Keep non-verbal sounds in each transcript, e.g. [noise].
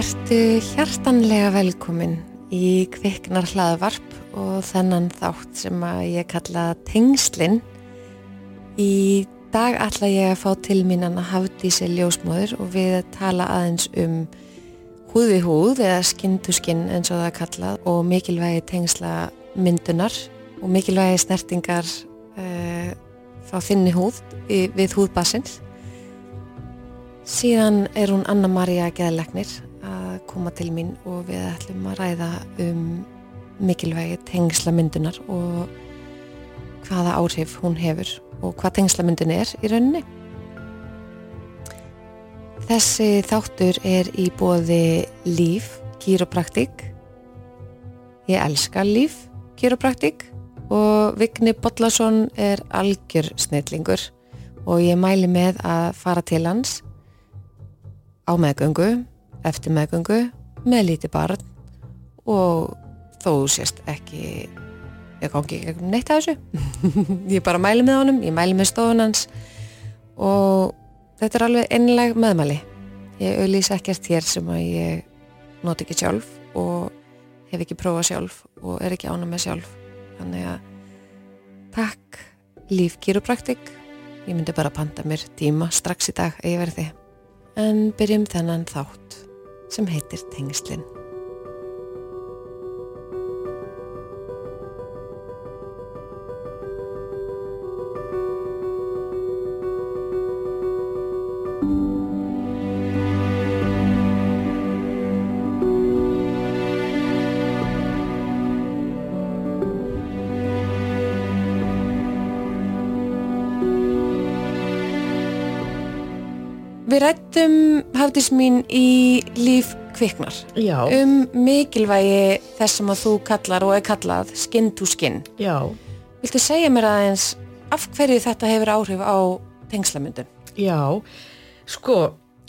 Vertu hjartanlega velkomin í kviknar hlaðvarp og þennan þátt sem að ég kalla tengslinn. Í dag ætla ég að fá til mín að hafði sér ljósmóður og við tala aðeins um húð við húð eða skinn to skinn eins og það kallað og mikilvægi tengsla myndunar og mikilvægi snertingar uh, frá þinni húð við húðbassins. Síðan er hún Anna-Maria Geðlegnir koma til mín og við ætlum að ræða um mikilvægi tengslamyndunar og hvaða áhrif hún hefur og hvað tengslamyndun er í rauninni. Þessi þáttur er í bóði líf, kýropraktík. Ég elska líf, kýropraktík og Vigni Bollarsson er algjör snillingur og ég mæli með að fara til hans á meðgöngu eftir meðgöngu með lítið barn og þó sést ekki ég gangi ekki neitt að þessu. [laughs] Ég bara mæli með honum, ég mæli með stofun hans og þetta er alveg einleg meðmæli. Ég auðlýs ekkert hér sem að ég noti ekki sjálf og hef ekki prófað sjálf og er ekki ána með sjálf. Þannig að takk líf kýrupraktik ég myndi bara panta mér tíma strax í dag að ég verði. En byrjum þennan þátt sem heitir Tengslinn. Við rættum hafðis mín í líf kviknar Já. um mikilvægi þess sem að þú kallar og er kallað skinn to skinn. Já, Viltu segja mér aðeins af hverju þetta hefur áhrif á tengslamyndun? já, sko,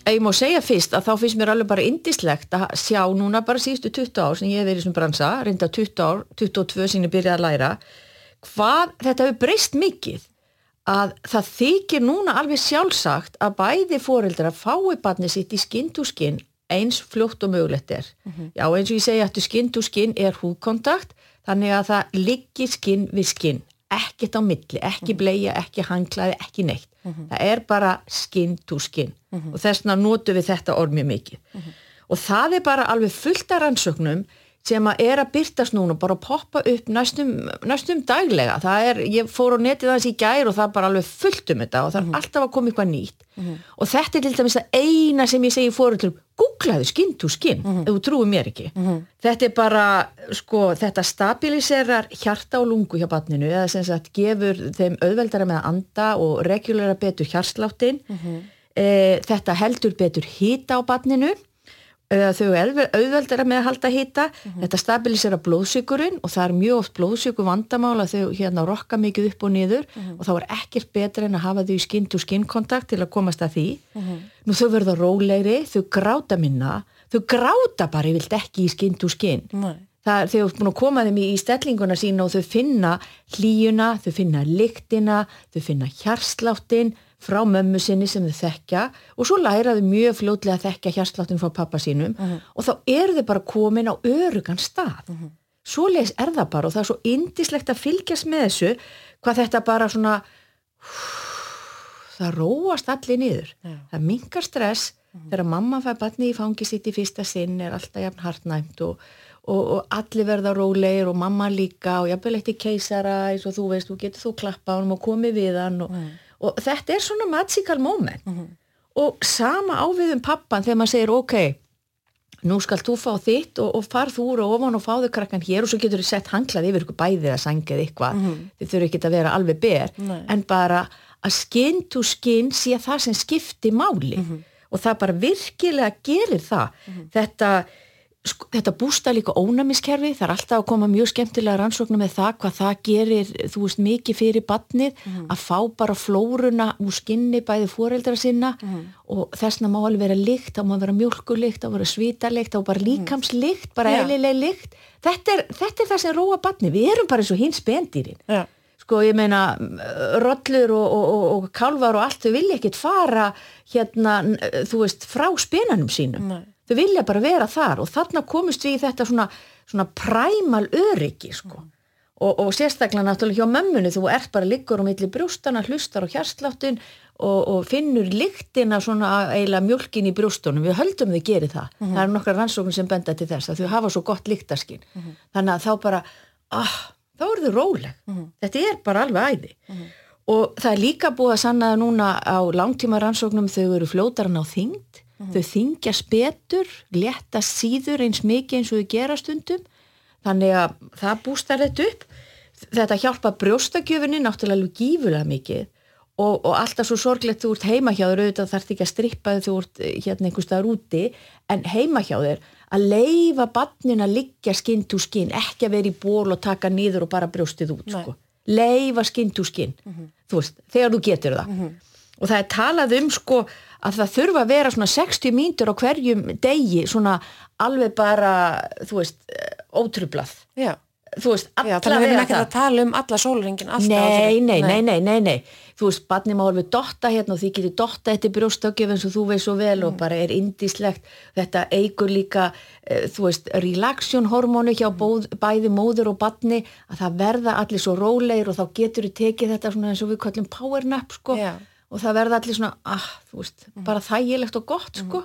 ég má segja fyrst að þá finnst mér alveg bara indislegt að sjá núna bara síðustu 20 ár sem ég hef verið sem bransa, reynda 20 ár, 22 sem ég byrjaði að læra, hvað þetta hefur breyst mikið að það þykir núna alveg sjálfsagt að bæði fóreldra fái barnið sitt í skinn to skinn eins fljótt og mögulegt er. Já, eins og ég segja að skinn to skinn er húðkontakt þannig að það liggir skinn við skinn ekkert á milli, ekki bleia, ekki hanglaði, ekki neitt. Það er bara skinn to skinn og þess vegna notum við þetta orð mjög mikið. Og það er bara alveg fullt af rannsóknum sem að er að byrtast núna bara að poppa upp næstum, næstum daglega. Það er, ég fór á netið aðeins í gær og það bara alveg fullt um þetta og það er alltaf að koma eitthvað nýtt. Og þetta er til dæmis það eina sem ég segi fóröldum, googlaðu skinn to skinn, ef þú trúið mér ekki. Þetta er bara, sko, þetta stabiliserar hjarta og lungu hjá barninu eða sem sagt gefur þeim auðveldara með að anda og regulera betur hjarsláttin. E, þetta heldur betur hýta á barninu eða þau eru auðveldara með að halda hýta þetta stabilisera blóðsíkurinn og það er mjög oft blóðsíkur vandamál að þau hérna rokka mikið upp og niður og þá er ekkert betra en að hafa þau í skinn to skinn kontakt til að komast að því. Nú þau verða rólegri, þau gráta minna þau gráta bara, ég vilt ekki í skinn to skinn Nei. það er þau búin að koma þeim í, í stellinguna sína og þau finna hlýjuna, þau finna lyktina, þau finna hjarsláttin frá mömmu sinni sem þau þekkja og svo læraðu mjög fljótlega að þekkja hjarsláttin frá pappa sínum og þá eru þau bara komin á örugan stað. Uh -huh. Svoleiðis er það bara og það er svo indislegt að fylgjast með þessu hvað þetta bara svona það róast allir niður. Já. Það minkar stress þegar mamma fær batni í fangi sitt í fyrsta sinn er alltaf jafn hartnæmt og, og, og allir verða rólegir og mamma líka og jafnvel eitt í keisara eins og þú veist, þú getur þú klappa á hann og komið við hann og, og þetta er svona magical moment. Og sama ávið um pappan þegar maður segir ok, nú skal þú fá þitt og, og far þú úr og ofan og fáðu krakkan hér. Og svo getur þið sett hanglað yfir ykkur bæðið að sangið eitthvað. Þið þurfi ekki að vera alveg ber Nei. en bara að skinn to skinn sé það sem skipti máli. Og það bara virkilega gerir það. Þetta sko, þetta bústa líka ónæmiskerfi. Það er alltaf að koma mjög skemmtilega rannsóknum með það hvað það gerir, þú veist, mikið fyrir badnið að fá bara flóruna úr skinni bæði foreldra sinna og þessna má alveg vera lykt þá má vera mjölkulykt, þá vera svítalikt þá bara líkamslykt, bara Já. eðlileg lykt. Þetta er, þetta er það sem róa badnið, við erum bara eins og hins spendýrin. Já. sko ég meina rollur og, og, og, og kálvar og allt þau vilja ekkit fara hérna þú veist frá spenanum sínum. Nei. Þau vilja bara vera þar og þarna komist við í þetta svona, svona præmal öryggi sko. Og, og sérstaklega náttúrulega hjá mömmunni þú ert bara liggur á milli brjóstana hlustar á hjarsláttin og, og finnur lyktina svona eiginlega mjölkin í brjóstunum, við höldum þau gerir það. Það eru nokkar rannsóknir sem benda til þess að þau hafa svo gott lyktaskinn þannig að þá bara, ah, þá eru þau róleg. Þetta er bara alveg æði. Og það er líka búið að sanna það núna á langtíma rannsóknum þau eru fljótaran á þyngd þau þingja spetur, létta síður eins mikið eins og þau gera stundum. Þannig að það bústar þetta upp. Þetta hjálpa brjóstakjöfunni náttúrulega gífulega mikið. Og, og alltaf svo sorglegt þú ert heima hjá þér auðvitað þarf ekki að strippa þau þú ert eh, hérna einhver staðar úti. En heima hjá þér að leifa bannin að liggja skinn to skinn ekki að vera í ból og taka nýður og bara brjóstið út sko. leifa skinn to skinn. Þú veist, þegar þú getur það. Og það er talað um sko að það þurfa að vera svona 60 mínútur á hverjum degi svona alveg bara þú veist, ótrublað Já, þú veist, alla þannig að við erum það. að tala um alla sólringin alltaf Nei, nei, nei, nei, nei, nei Þú veist, barni má alveg dotta hérna og því getur dotta eftir brjóstökjum eins og þú veist svo vel Mm. og bara er indislegt þetta eigur líka uh, þú veist, relaxation hormónu hjá bóð, bæði móður og barni að það verða allir svo rólegir og þá getur þú tekið þetta svona eins og við kallum power nap sko. Já. Og það verða allir svona, ah, þú veist bara þægilegt og gott sko.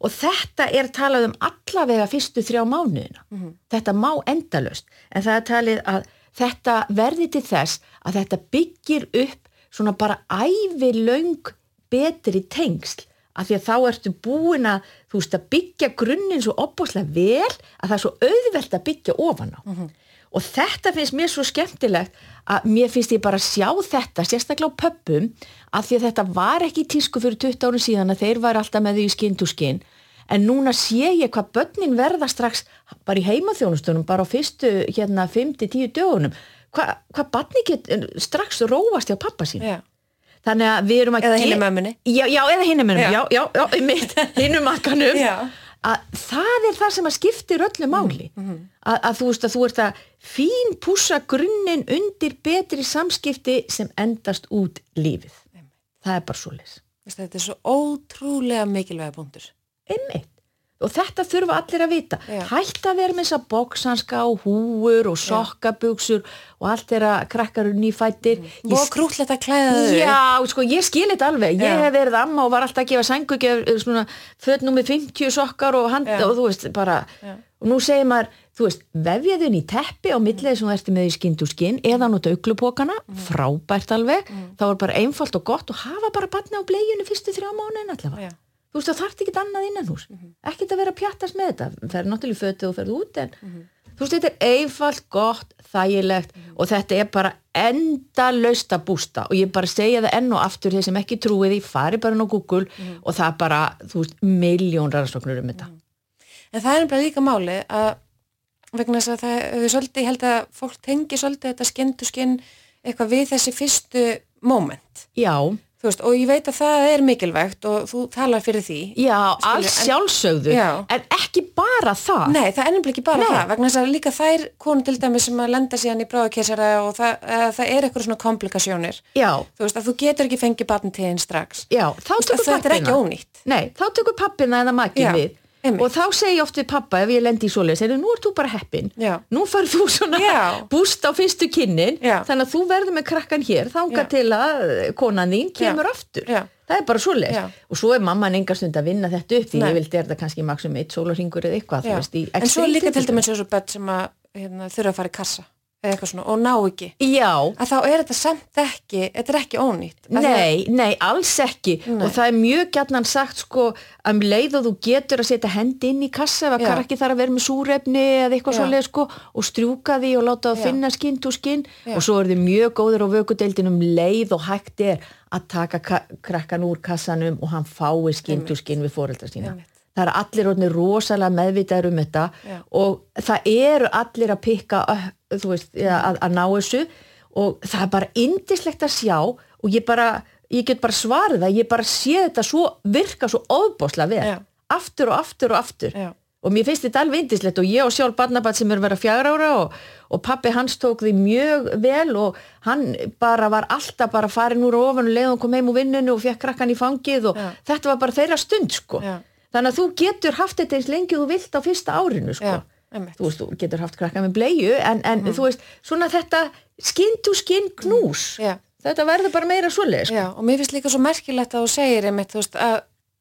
Og þetta er talað um allavega fyrstu þrjá mánuðina. Þetta má endalust en það er talið að þetta verði til þess að þetta byggir upp svona bara ævilöng betri tengsl. Af því að þá ertu búin að þú veist að byggja grunninn svo opbúslega vel að það er svo auðvelt að byggja ofan á og þetta finnst mér svo skemmtilegt að mér finnst ég bara að sjá þetta sérstaklega á pöppum að því að þetta var ekki tísku fyrir 20 árið síðan að þeir var alltaf með því skinn to skinn en núna sé ég hvað börnin verða strax bara í heimaþjónustunum bara á fyrstu hérna 5-10 dögunum hvað hva barni get strax róast hjá pappa sín Já. þannig að við erum að Eða hinni mömmunni. já, já, eða hinni mömmunni, já, Já. já, já, mitt, [laughs] hinum makkanum. Að það er það sem að skiptir öllu máli. Að, að þú veist að þú ert að fín pússa grunninn undir betri samskipti sem endast út lífið. Það er bara svo Veistu, Þetta er svo ótrúlega mikilvæga punktur. Einmitt og þetta þurfa allir að vita Já. hætt að vera með þess að bóksanska og húur og sokkabuxur og allt þeirra krakkar eru nýfættir Ég Og krútlegt að klæða þau upp. Já, sko, ég skil þetta alveg. Ég Já. hef verið amma og var alltaf að gefa svona fötnum með 50 sokkar og hand og þú veist, bara, og nú segir maður, þú veist, vefjaðun í teppi á millið sem þú ertu með í skinn to skinn eða nota auglupókana, Mm. frábært alveg, þá er bara einfalt og gott og hafa bara batna á bleginu fyrstu þrjá mánuðin allavega. Þú veist, það þarf ekki annað innan hús. Ekkert að vera að pjattast með þetta. Það er náttúrulega í fötu og ferðu út en þú veist, þetta er einfalt, gott, þægilegt og þetta er bara enda laust að bústa og ég bara segja það enn og aftur þeir sem ekki trúið því, fari bara á Google og það er bara, þú veist, miljón rannsóknur um þetta. En það er bara líka máli að vegna þess að það hefur svolítið, ég held að fólk tengi svolítið þetta skinn to skinn eitthvað við þessi fyrstu moment. Já, Þú veist, og ég veit að það er mikilvægt og þú talar fyrir því. já, alls en- sjálfsögðu Já. en ekki bara það. Nei, það er nefnilega ekki bara Nei. það, vegna þess að líka þær konu til dæmis sem að lenda síðan í bráðakeisara og það, að, það er eitthvað svona komplikasjónir. Já, Þú veist, að þú getur ekki fengið einn strax. já, þá tökur að þetta er ekki pappina. ónýtt. Nei, þá tökur pappina eða makinn Já, við einmitt. og þá segi ég oft við pappa ef ég lendi í svoleiðis, segir nú ert þú bara heppin Já. nú farð þú svona Já. búst á fyrstu kynnin Já. þannig að þú verður með krakkan hér þanga Já. til að eh, konan þín kemur aftur það er bara svoleiðis Já. og svo er mamman engar stund að vinna þetta upp því Nei. ég vildi er þetta kannski maksum eitt sólarhingur eða eitthvað þú veist, En svo líka til dæmis þessu börn sem að hérna, þurfa að fara í kassa eða eitthvað svona og ná ekki. Já, Að þá er þetta samt ekki, þetta er ekki ónýtt. Af því að- Nei, nei, alls ekki Nei. og það er mjög gætnan sagt sko að um leið og þú getur að setja hendi inn í kassa ef að Já. krakki þarf að vera með súrefni eða eitthvað Já. svoleið sko og strjúka því og láta það finna skinn to skinn og svo er þið mjög góður á vökudeildin um leið og hægt er að taka ka- krakkan úr kassanum og hann fái skinn to skinn við fóreldra sína Einmitt. það er allir rosalega meðvitaður um þetta Já. og það eru allir að pikka þú veist, að, að ná þessu og það er bara indislegt að sjá og ég bara, ég get bara svarið það, ég bara sé þetta svo virka svo ofbáslega vel, Já. aftur og aftur og aftur Já. og mér finnst þetta alveg indislegt og ég og sjálf barnabat sem er verið að fjagra ára og, og pappi hans tók því mjög vel og hann bara var alltaf bara farin úr ofan og leiðum kom heim úr vinninu og fekk krakkan í fangið og Já. þetta var bara þeirra stund sko þannig að þú getur haft þetta eins lengi og þú vilt á fyrsta árinu sko. Þú veist, þú getur haft krakka með bleiu en, en þú veist, svona þetta skinn to skinn knús Já. þetta verður bara meira svoleið sko. Og mér finnst líka svo merkilegt að þú segir einmitt, þú veist, að,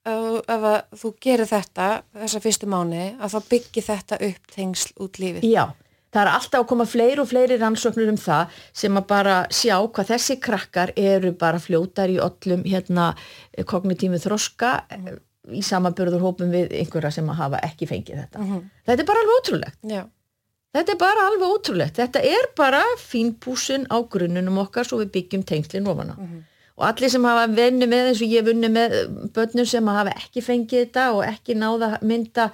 að þú gerir þetta þessa fyrstu mánu, að þá byggi þetta upp tengsl út lífið. Já, það er alltaf að koma fleiri og fleiri rannsóknur um það sem að bara sjá hvað þessi krakkar eru bara fljótar í öllum hérna kognitími þroska mm. Í samanbörðurhópum við einhverja sem að hafa ekki fengið þetta. Þetta er bara alveg ótrúlegt. Já, Þetta er bara alveg ótrúlegt. Þetta er bara fínpúsin á grunnunum okkar svo við byggjum tengslinn ofana. Og allir sem hafa venni með eins og ég vunni með börnum sem hafa ekki fengið þetta og ekki náða mynda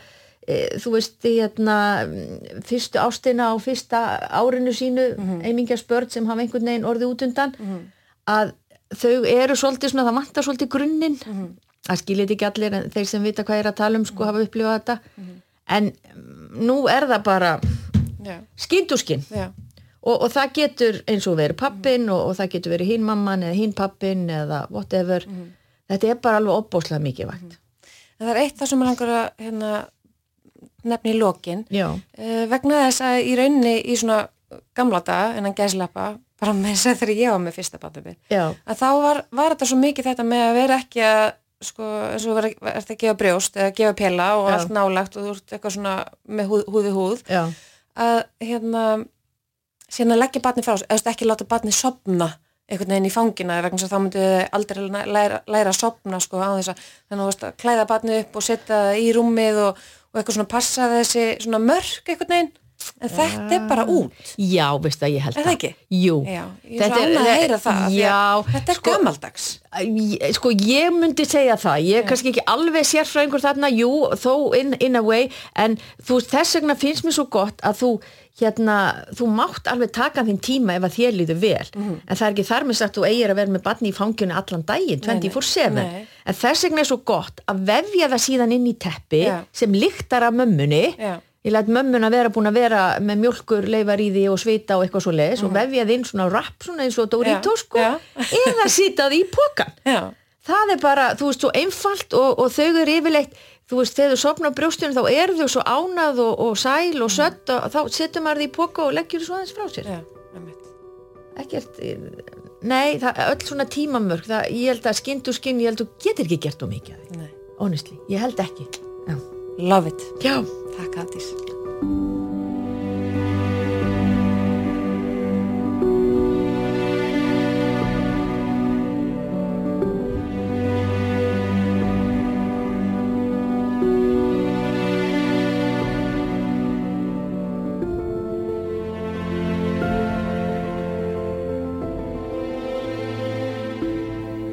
e, þú veist, hérna mm, fyrstu ástina á fyrsta árinu sínu, mm -hmm. börn sem hafa einhvern veginn orðið út undan að þau eru svolítið svona, það vantar svolítið grunninn það skilir ekki allir en þeir sem vita hvað er að tala um sko hafa upplifað þetta. En mm, nú er það bara já, skinn og skinn. Já, og, og það getur eins og verið pappin og, og það getur verið hinn mamman eða hinn pappin eða whatever. Þetta er bara alveg opbóslega mikið vægt En það er eitt það sem er langar að hérna, nefni í lokin, uh, vegna þess að í rauninni í svona gamla daga, innan gæslappa, bara með þess að þegar ég var með fyrsta já, að þá var, var þetta svo mikið þetta með að vera ekki að sko, eins og verður að gefa brjóst eða gefa pela og Já. allt nálagt og þú ert eitthvað svona með húð, húð við húð já, að hérna síðan að leggja batni frá eða ekki láta batni sopna einhvern veginn í fangina vegna þess að þá myndu aldrei læra, læra, að sopna sko á þess að þannig veist að klæða batni upp og setja það í rúmið og, og eitthvað svona passa þessi svona mörk einhvern veginn en þetta er bara út já, veist það ég held Er það ekki? Jú, Já, ég er svo annað að heyra það Já, þetta er sko, gamaldags Ég- Sko ég myndi segja það, ég er kannski ekki alveg sérfræðingur þarna, jú, þó in, in a way, en þú þess vegna finnst mér svo gott að þú hérna, þú mátt alveg taka þinn tíma ef að þér líður vel, Mhm. en það er ekki þar með sagt þú eigir að vera með barni í fanginu allan daginn 24-7, Nei. en þess vegna er svo gott að vefja það síðan inn í teppi Já. sem lyktar af mömmunni Já. Ég læt mömmun að vera búin að vera með mjölkur leifar í því og svita og eitthvað svo leiðis og vefja þinn svona rapp svona eins og Doritos sko, Mhm. Já. eða sita því í pokan Já, það er bara, þú veist, svo einfalt og, og þau eru yfirleitt, þú veist, þegar þú sopna á brjóstunum þá eru þau svo ánað og, og sæl og sött og þá setur maður því í poka og leggjur svo aðeins frá sér. Ekkert, eh, nei, það er öll svona tímamörk, það, ég held að skinn og skinn, ég held að þú getur ekki gert þú því, Nei. honestly, ég held ekki Love it. já. Takk Hafdís.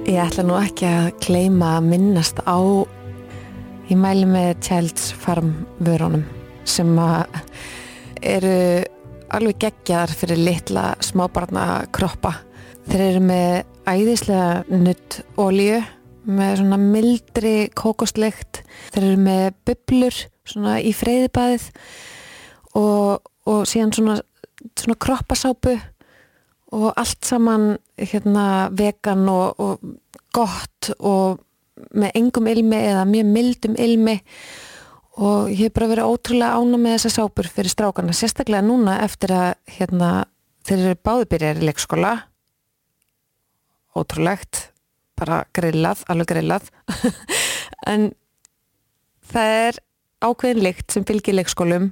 Ég ætla nú ekki að kleima að minnast á Ég mæli með Child's Farm vörunum sem eru alveg geggjaðar fyrir litla smábarna kroppa. Þeir eru með æðislega nutt olíu með svona mildri kókosleikt. Þeir eru með bublur svona í freyðibæðið og, og síðan svona, svona kroppasápu og allt saman hérna vegan og, og gott og með engum ilmi eða mjög mildum ilmi. Og ég hef bara verið ótrúlega ána með þessa sápur fyrir strákana, sérstaklega núna eftir að hérna, þeir eru báðubyrjar í leikskóla. Ótrúlegt bara grillað, alveg grillað. [laughs] En það er ákveðin lykt sem fylgir leikskólum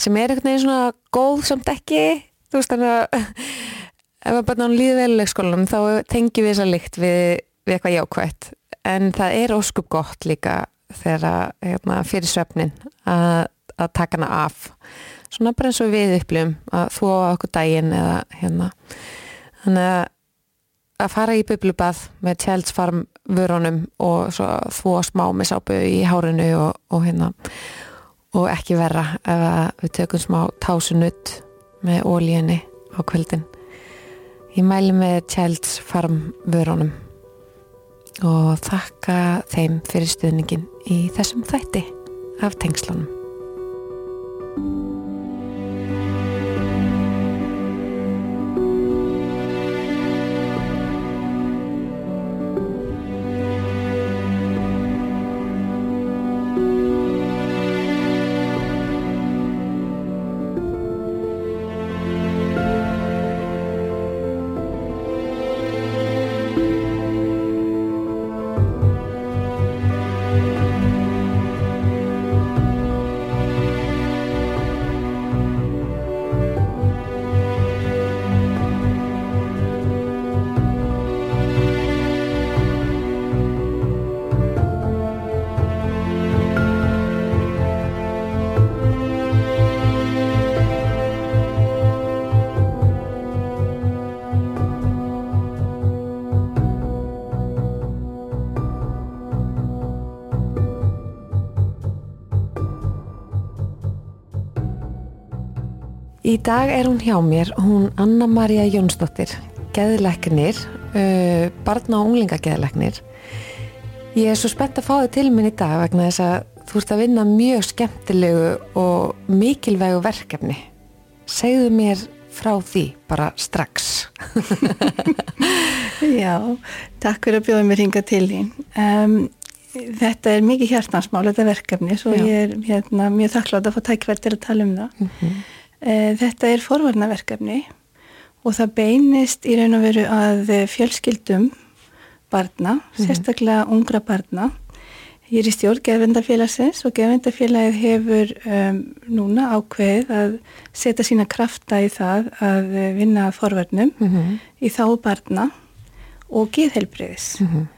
sem er einhvern veginn svona góð samt ekki þú veist þannig að [laughs] ef að bara líði vel í leikskólanum þá tengjum við þessa lykt við, við eitthvað jákvætt en það er óskup gott líka þegar hérna, fyrir svefnin að, að taka hana af. Svona bara eins og við upplifum að þvó á okkur daginn eða hérna. Þannig að að fara í bublubað með Child's Farm vörunum og þvó smá með sápu í hárinu og, og hérna. Og ekki verra ef við tökum smá tásunutt með ólíunni á kvöldin. Ég mæli með Child's Farm vörunum og þakka þeim fyrir stuðningin í þessum þætti af tengslunum. Í dag er hún hjá mér, hún Anna-Maria Jónsdóttir, geðleiknir, uh, barna og unglingageðleiknir. Ég er svo spennt að fá þið til minn í dag vegna þess að þú ert að vinna mjög skemmtilegu og mikilvægu verkefni. Segðu mér frá því bara strax. [laughs] Já, takk fyrir að bjóða mér hinga til þín. Um, þetta er mikið hjartansmál, þetta verkefni, svo Já. ég er hérna, mjög þakklátt að fá tækverð til að tala um það. Mm -hmm. Eh, þetta er forvarnaverkefni og það beinist í raun og veru að fjölskyldum barna, mm. sérstaklega ungra barna. Ég er í stjórn gefendafélagsins og gefendafélagið hefur um, núna ákveð að setja sína krafta í það að vinna forvarnum mm -hmm. í þá barna og geðhelbriðis. Mm -hmm.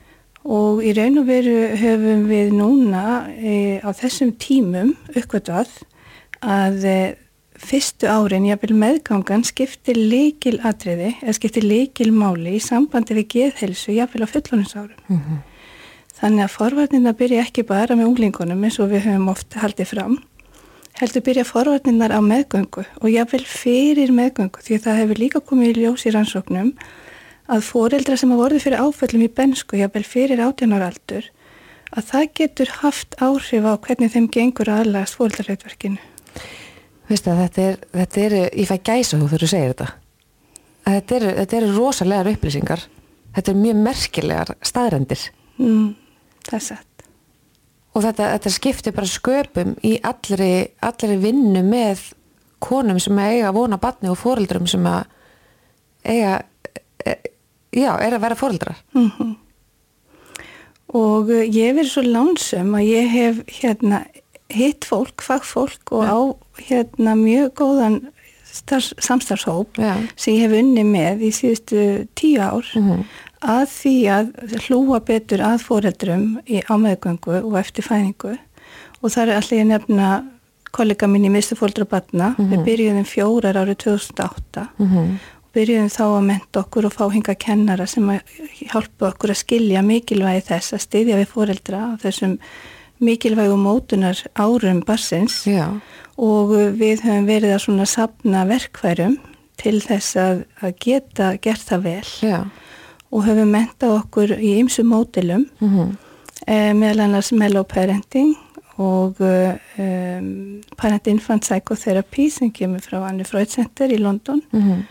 Og í raun og veru höfum við núna e, á þessum tímum uppkvæmt að fyrstu árin, jáfnveil meðgangan skiptir leikil atriði eða skiptir leikil máli í sambandi við geðhelsu jáfnveil á fullónusárum. Mm -hmm. Þannig að forvarnirna byrja ekki bara með unglingunum eins og við höfum ofta haldið fram, heldur byrja forvarnirnar á meðgöngu og jáfnveil fyrir meðgöngu því að það hefur líka komið í ljós í rannsóknum að foreldra sem hafa vorið fyrir áföllum í bensku, jáfnveil fyrir átjánaraldur, að það getur haft áhrif á hvernig þeim gengur aðlagast fóreldrarleitverkinu. Veistu að þetta er, þetta er, ég fæ gæsa þú þegar þú segir þetta. Þetta eru, þetta eru rosalegar upplýsingar. Þetta er mjög merkilegar staðrendir. Mm, það er sett. Og þetta, þetta skiptir bara sköpum í allri, allri vinnu með konum sem eiga að vona batni og fóreldrum sem að eiga, e, já, er að vera fóreldrar. Mm -hmm. Og ég hef verið svo lánsum að ég hef hérna hitt fólk, fagfólk og ja. á hérna mjög góðan samstarfshóp ja. sem ég hef unni með í síðustu tíu ár mm -hmm. að því að hlúa betur að foreldrum í ámeðgöngu og eftir fæningu og það er allir nefna kollega mín í mistu fóldra batna mm -hmm. við byrjuðum fjórar árið 2008 mm -hmm. og byrjuðum þá að menta okkur og fá hinga kennara sem að hjálpa okkur að skilja mikilvægi þess að styðja við foreldra á þessum mikilvægu mótunar árum barsins Já. og við höfum verið að svona sapna verkværum til þess að, að geta gert það vel Já. og höfum mentað okkur í ymsu mótilum mm -hmm. eh, meðal annars mellow parenting og um, parent infant psychotherapy sem kemur frá Anni Freud Center í London mm -hmm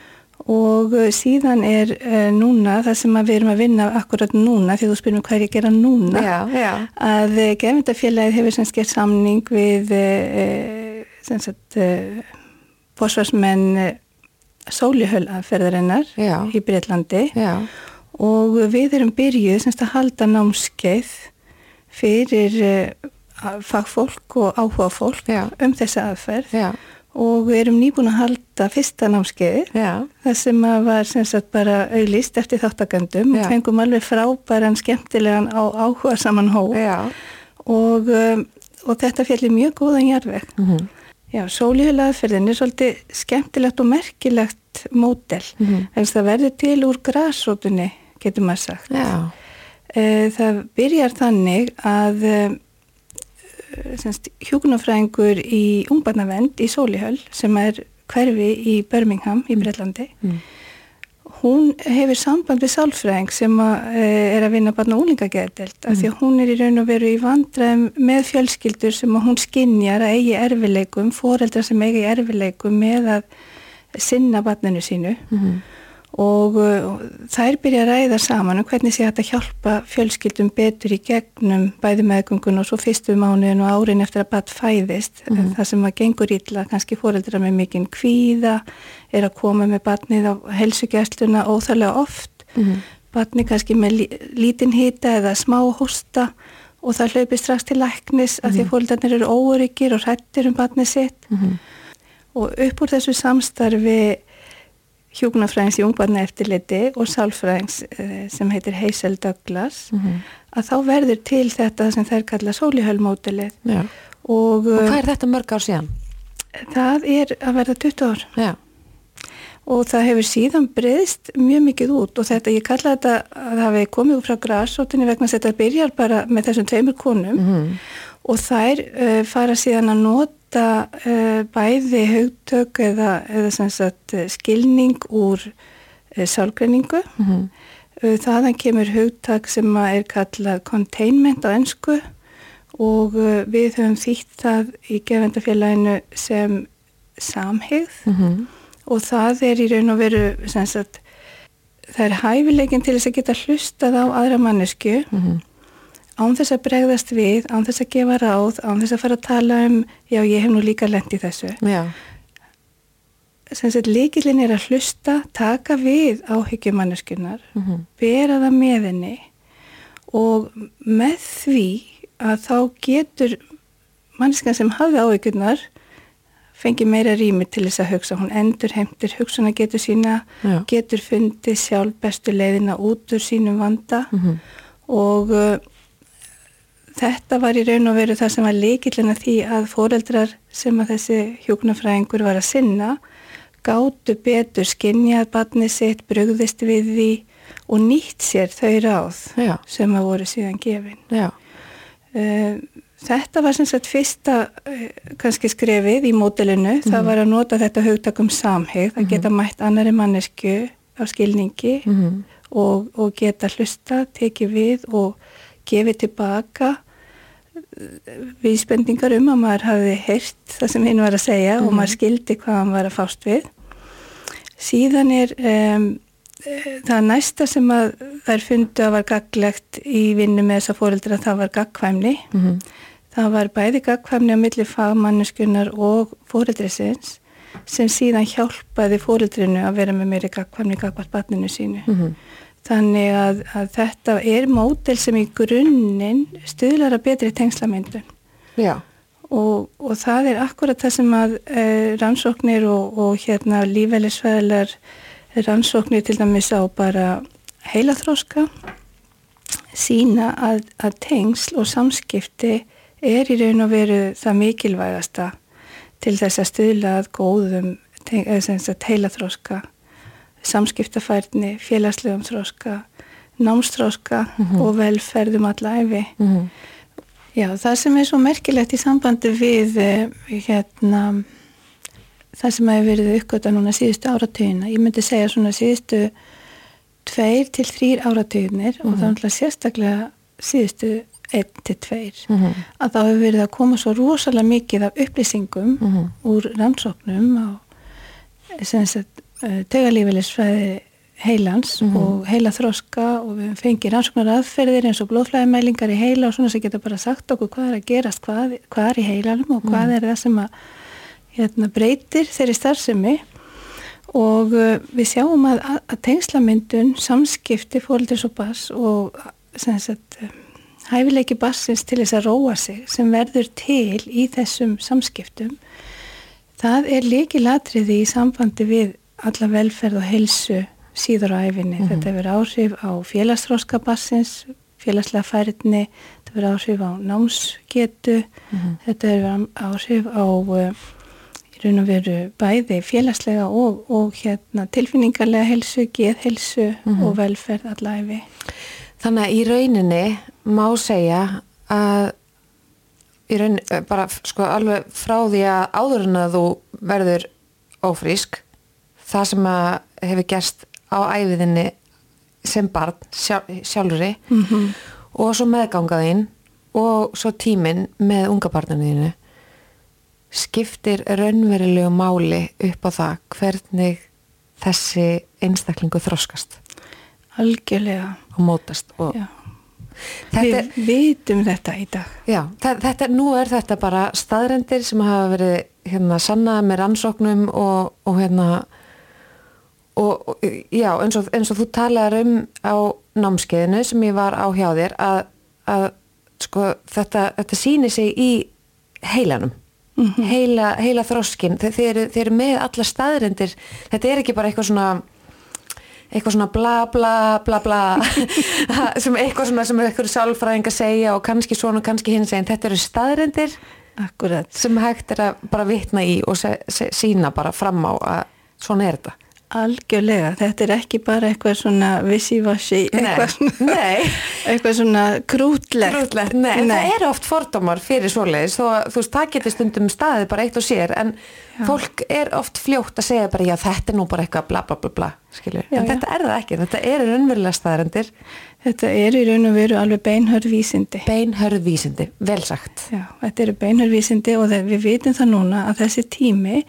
og uh, síðan er uh, núna það sem við erum að vinna akkurat núna því þú spyrum hvað er ég að gera núna já, já. að uh, gefndafélagið hefur sem skert samning við uh, sem sagt bósvarsmenn sólihölaferðarinnar í Breitlandi og við erum byrjuð semst að halda námskeið fyrir fagfólk og áhuga fólk um þessa aðferð og við erum nýbúin að halda fyrsta námskeiði það sem var sem sagt bara auðlist eftir þáttakandum og fengum alveg frábæran skemmtilegan á áhuga saman hó og, um, og þetta fjallir mjög góðan jarveg mm -hmm. já, sólíðulaðferðin er svolítið skemmtilegt og merkilegt mótel, mm -hmm. en það verður til úr græsrótunni, getur maður sagt. Já. Eh, það byrjar þannig að um, hjúkunarfræðingur í Ungbarnavend í Sólihöll sem er hverfi í Birmingham í mm. Breitlandi mm. hún hefur samband við sálfræðing sem að, eh, er að vinna barna úlingageðdelt mm. af því að hún er í raun og veru í vandræðum með fjölskyldur sem hún skinnjar að eigi erfileikum, foreldrar sem eigi erfileikum með að sinna barninu sínu mm og uh, þær byrja að ræða saman um hvernig sé að hjálpa fjölskyldum betur í gegnum bæði meðgöngun og svo fyrstu mánuðin og árin eftir að badd fæðist mm -hmm. það sem að gengur ítla, kannski fóreldra með mikinn kvíða, er að koma með badnið á helsugjastluna óþarlega oft, mm -hmm. badnið kannski með lítinn hýta eða smá hósta og það hlaupi strax til læknis mm -hmm. að því að fóreldranir eru óryggir og hrættir um badnið sitt mhm. og upp úr þessu samstarfi hjúknarfræðings í ungbarna eftirliti og sálfræðings eh, sem heitir Hazel Douglas mm -hmm. að þá verður til þetta sem þær kalla sólihölmótilið og, og hvað er þetta mörg ár síðan? Það er að verða 20 ár Já. og það hefur síðan breyðst mjög mikið út og þetta, ég kalla þetta að það hefði komið úr frá græsótinni vegna að þetta byrjar bara með þessum tveimur konum mm -hmm. og þær uh, fara síðan að nota nota uh, bæði haugtök eða, eða sagt, eh, skilning úr uh, sálgreiningu. Mm -hmm. uh, þaðan kemur haugtak sem er kallað containment á ennsku og við höfum þýtt það í gefendafélaginu sem samhigð mm -hmm. og það er í raun og veru sagt, það er hæfileikin til þess að geta hlustað á aðra mannesku mm -hmm án þess að bregðast við, án þess að gefa ráð, án þess að fara að tala um, já ég hef nú líka lendið þessu. Já. Sagt líkilinn er að hlusta, taka við áhyggjumanneskunar, mm -hmm. bera það með henni og með því að þá getur manneskan sem hafði áhyggjunar fengi meira rými til þess að hugsa, hún endur heimtir hugsuna getur sína, já. getur fundið sjálf bestu leiðina út úr sínum vanda mm -hmm. og uh, þetta var í raun og veru það sem var leikillina því að fóreldrar sem að þessi hjókunarfræðingur var að sinna gáttu betur skinnjað barnið sitt, brugðist við því og nýtt sér þau ráð Já. sem að voru síðan gefin. Uh, þetta var sem sagt fyrsta uh, kannski skrefið í mótilinu, mm -hmm. það mhm. var að nota þetta hugtakum samheg, það mm -hmm. geta mætt annari mannesku á skilningi mm -hmm. og, og geta hlusta, tekið við og gefið tilbaka vísbendingar um að maður hafi heyrt það sem hinn var að segja mm og maður mhm. skildi hvað hann var að fást við síðan er um, það næsta sem að þær fundu að var gaglegt í vinnu með þessa fóreldra það var gagkvæmni mm það var bæði gagkvæmni á milli fagmanniskunar og fóreldrisins sem síðan hjálpaði fóreldrinu að vera með meiri gagkvæmni gagvart barninu sínu mm. Þannig að, að þetta er mótel sem í grunninn stuðlar að betri tengslamyndun. Já. Og, og það er akkurat það sem að e, rannsóknir og, og hérna lífælisfæðilegar rannsóknir til dæmis á bara heilaþróska sína að, að tengsl og samskipti er í raun og veru það mikilvægasta til þess að stuðla að góðum heilaþróska samskiptafærni, félagslegum þróska, námstróska mm -hmm. og velferðum allæfi. Mm -hmm. Já, það sem er svo merkilegt í sambandi við eh, hérna, það sem hefur verið uppgötta núna síðustu áratöginna, ég myndi segja svona síðustu tveir til þrýr áratöginir mm -hmm. og það er náttúrulega sérstaklega síðustu einn til tveir, mhm. að þá hefur verið að koma svo rosalega mikið af upplýsingum mhm. úr rannsóknum og sem sagt Eh, tegalífilisfræði heilans mm -hmm. og heila þroska og við fengið rannsóknar aðferðir eins og blóðflæðimælingar í heila og svona sem getur bara sagt okkur hvað er að gerast, hvað, hvað er í heilanum og hvað mm -hmm. er það sem að hérna, breytir þeirri starfsemi og uh, við sjáum að, að tengslamyndun, samskipti fólkdurs og bass og sagt, um, hæfileiki bassins til þess að róa sig sem verður til í þessum samskiptum það er líkilatriði í sambandi við alla velferð og helsu síður á æfinni. Mm -hmm. Þetta hefur áhrif á félagsróska bassins, félagslega færðni, þetta hefur áhrif á námsgetu, mm -hmm. þetta hefur áhrif á uh, í raun og veru bæði félagslega og, og hérna, tilfinningarlega helsu, geðhelsu mm -hmm. og velferð alla æfi. Þannig að í rauninni má segja að í rauninni bara sko alveg frá því að áður en að þú verður ófrísk það sem hefur gerst á æfiðinni sem barn sjálf, sjálfri -hmm. og svo meðgangaðinn og svo tíminn með unga barnaninu skiptir raunverulegu máli upp á það hvernig þessi einstaklingu þroskast algjörlega og mótast og Já. þetta, við vitum þetta í dag já, þe- þetta, nú er þetta bara staðrendir sem hafa verið hérna sannað með rannsóknum og, og hérna og, og já, eins og, eins og þú talaðar um á námskeiðinu sem ég var á hjá þér að, að sko þetta, þetta sýnir sig í heilanum. Heila, heila þroskin þeir, þeir, þeir eru með alla staðrendir þetta er ekki bara eitthvað svona eitthvað svona bla bla bla bla [laughs] sem eitthvað svona sem eitthvað sálfræðing að segja og kannski svona og kannski hinn segja þetta eru staðrendir akkurat. sem hægt er að bara vitna í og sína bara fram á að svona er þetta algjörlega, þetta er ekki bara eitthvað svona vissi-vassi eitthvað, nei, eitthvað svona [laughs] krútlegt. Grútlegt, nei, en það eru oft fordómar fyrir svoleiðis þú veist, það getur stundum staðið bara eitt og sér en fólk er oft fljótt að segja bara já, þetta er nú bara eitthvað bla bla bla bla skilur, Já, en já. þetta er það ekki, þetta eru raunverulega staðarendir þetta er í raun og veru alveg beinhörð vísindi. Beinhörð vísindi, vel sagt. Já, þetta eru beinhörð vísindi og við vitum það núna að þessi tími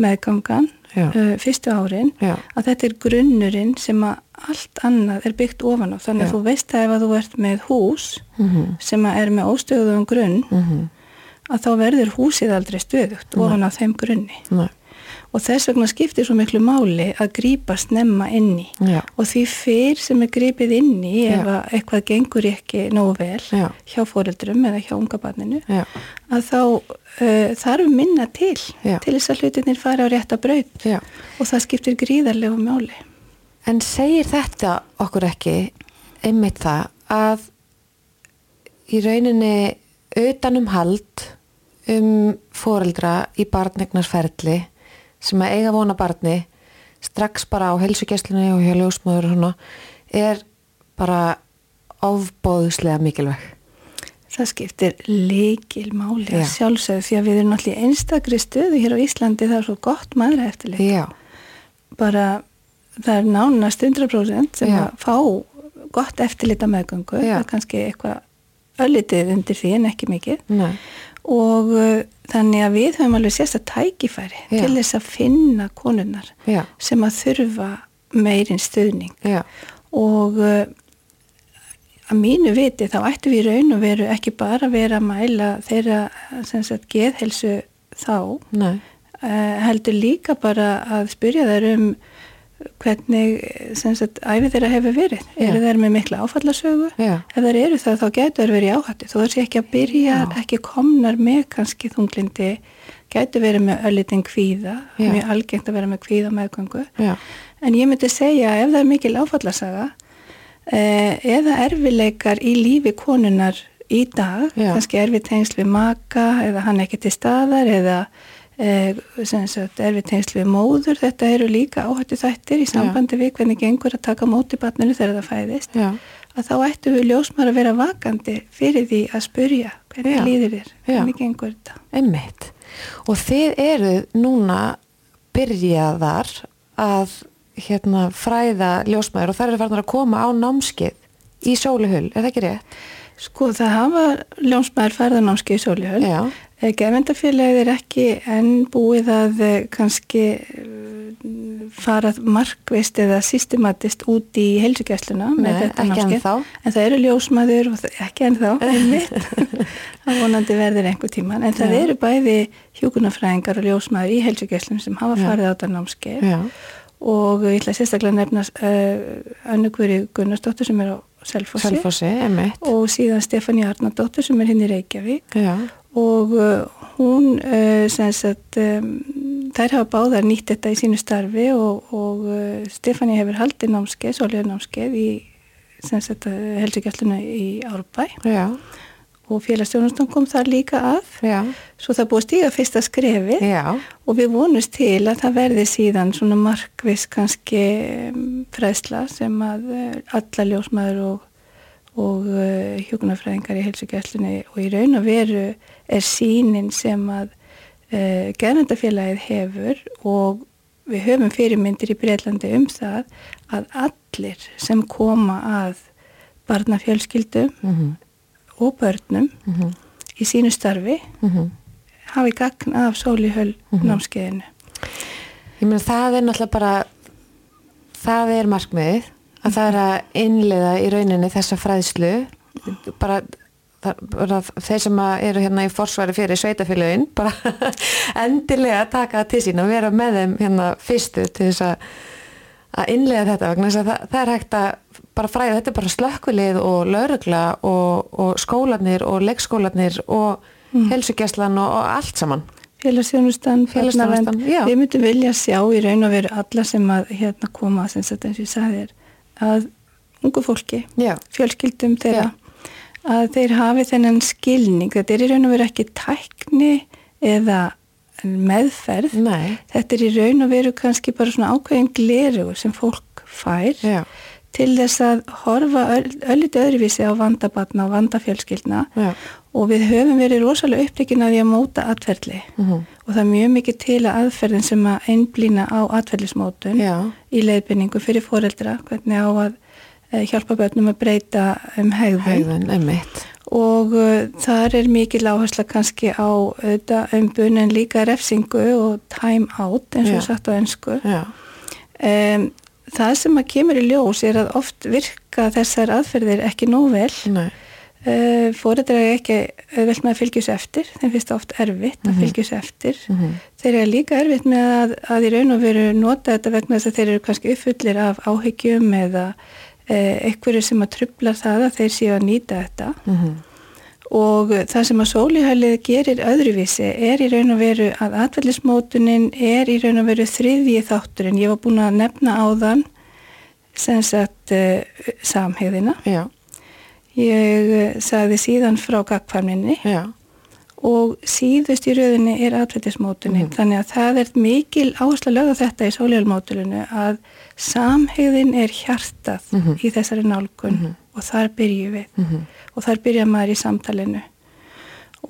meðgangan Já. Uh, fyrstu árin Já. að þetta er grunnurinn sem að allt annað er byggt ofan á þannig að Já. þú veist að ef að þú ert með hús Mhm. sem að er með óstöðum grunn að þá verður húsið aldrei stöðugt ofan á þeim grunni Nei. Og þess vegna skiptir svo miklu máli að grípa snemma inn í. Já. og því fyrr sem er grípið inn í ef eitthvað gengur ekki nógu vel Já. hjá foreldrum eða hjá unga barninu að þá uh, þarf minna til til þess að hlutinir fara á rétta braut. Og það skiptir gríðarlegu máli. En segir þetta okkur ekki einmitt það að í rauninni utanum hald um foreldra í barnegnarsferli sem að eiga vona barni strax bara á helsugjæslunni og hjá ljósmaður og svona er bara ofbóðslega mikilvæg. það skiptir leikil máli að sjálfsögðu því að við erum í einstakri stöðu hér á Íslandi það er svo gott maður eftirlit Já, bara það er nánast 100% sem Já. að fá gott eftirlit að meðgöngu Já. það er kannski eitthvað öllitið undir því en ekki mikið nei, og uh, þannig að við höfum alveg sérst að tækifæri Já. til þess að finna konunnar já, sem að þurfa meirinn stuðning. Já, og uh, að mínu viti þá ættu við raun og veru ekki bara að vera að mæla þeirra sagt geðhelsu þá nei, uh, heldur líka bara að spyrja þær um hvernig sagt æfi þeirra hefur verið. Já. eru þær með mikla áfallasögu? Já. ef þær eru það þá gætu þær verið áhættu. Þó þær sé ekki að byrja, Já. ekki komnar með kannski þunglindi gætu verið með öllitinn kvíða. Mjög algengt að vera með kvíða meðgöngu. En ég myndi segja ef það er mikil áfallasaga eh, eða erfileikar í lífi konunar í dag, kannski erfið tengsl við maka eða hann ekki til staðar eða erfið tengsl við móður, þetta eru líka áhættu þættir í sambandi við hvernig gengur að taka móti barninu þegar það fæðist já, að þá ættu við ljósmar að vera vakandi fyrir því að spurja hvernig Já. líður þér, Já. hvernig gengur þetta einmitt. Og þið eruð núna byrjaðar að hérna fræða ljósmaður og þær eru farnar að koma á námskið í sóluhull, er það ekki rétt? Sko það hafa ljónsmaður færðanámski í Sólihöll. Já. Gefendafélagið er ekki enn búið að eh, kannski eh, fara markvist eða systematist út í heilsugjæsluna með Nei, þetta ekki námskeið. ennþá. En það eru ljósmaður og ekki ennþá, [laughs] einmitt. [laughs] það vonandi verður einhver tíman. En það Já. eru bæði hjúkunarfræðingar og ljósmaður í heilsugjæslunum sem hafa Já. farið á þetta námskeið Já, og ég ætla sérstaklega að nefna uh, Önnugveri Gunnarsdóttur sem er á Selfossi. Selfossi, og síðan Stefani Arnardóttur sem er hinn í Reykjavík. Já, og uh, hún uh, sem sagt um, þær hafa báðar nýtt þetta í sínu starfi og, og uh, Stefani hefur haldið námskeið, svolítið námskeið í helsugjastluna í Árbæ. Já, og félagsstjónustan kom þar líka að. Já, svo það búið stíga fyrsta skrefið. Já, og við vonumst til að það verði síðan svona markvis kannski um, fræðsla sem að uh, alla ljósmaður og, og uh, hjókunarfræðingar í heilsugjæslunni og í raun og veru er sínin sem að uh, gerðandafélagið hefur. Og við höfum fyrirmyndir í Breitlandi um það að allir sem koma að barnafjölskyldum mm -hmm. Og börnum mm -hmm. í sínu starfi mm -hmm. hafi gagn af sólihöll mhm. námskeiðinu. Ég meina það er náttúrulega bara það er markmiðið að það er að innlega í rauninni þessa fræðslu bara þeir sem eru hérna í forsværi fyrir sveitafélagin bara [laughs] endilega taka það til sín og vera með þeim hérna fyrstu til þess að að innlega þetta vegna þess að það, það er hægt að bara fræða, þetta er bara slökkvilið og laurugla og, og skólanir og leikskólanir og mm. helsugjæslan og, og allt saman félagsþjónustan, félagsþjónustan við myndum vilja sjá í raun og veru alla sem að hérna koma sem þetta eins og ég sagði þér að ungu fólki, já. fjölskyldum þeirra, já. að þeir hafi þennan skilning, þetta er í raun og veru ekki tækni eða meðferð, Nei. þetta er í raun og veru kannski bara svona ákveðin gleru sem fólk fær já til þess að horfa ölliti öðruvísi á vandabatna og vandafjölskyldna Já. og við höfum verið rosalega uppleikin að því að móta atverðli uh mhm. -huh. og það er mjög mikið til að aðferðin sem að einblýna á atverðlismótun í leiðbynningu fyrir foreldra hvernig á að e, hjálpa börnum að breyta um hegðun, hegðun og uh, þar er mikið láhersla kannski á umbun en líka refsingu og time out eins og sagt á ennsku um, það sem að kemur í ljós er að oft virka þessar aðferðir ekki nóg vel. Uh, eh, fórættir er ekki vel með að fylgjus eftir. Þeim finnst það oft erfitt að mm -hmm. fylgjus eftir. Mm -hmm. þeir eru líka erfitt með að, að í raun og veru nota þetta vegna þess að þeir eru kannski uppfullir af áhyggjum eða uh, einhverju sem að trubla það að þeir séu að nýta þetta. Mm -hmm og það sem að sólihælið gerir öðruvísi er í raun og veru að atvellismótunin er í raun og veru þriðji þátturinn. Ég var búin að nefna á þann sem sagt uh, samhegðina. Já. Ég uh, sagði síðan frá gagkvarminni og síðust í rauninni er atvellismótunin. Mm. Þannig að það er mikil áherslu að lögða þetta í sólihælmótulinu að samhegðin er hjartað mm -hmm. í þessari nálgun mm -hmm. Og þar byrju við. -hmm og þar byrja maður í samtalenu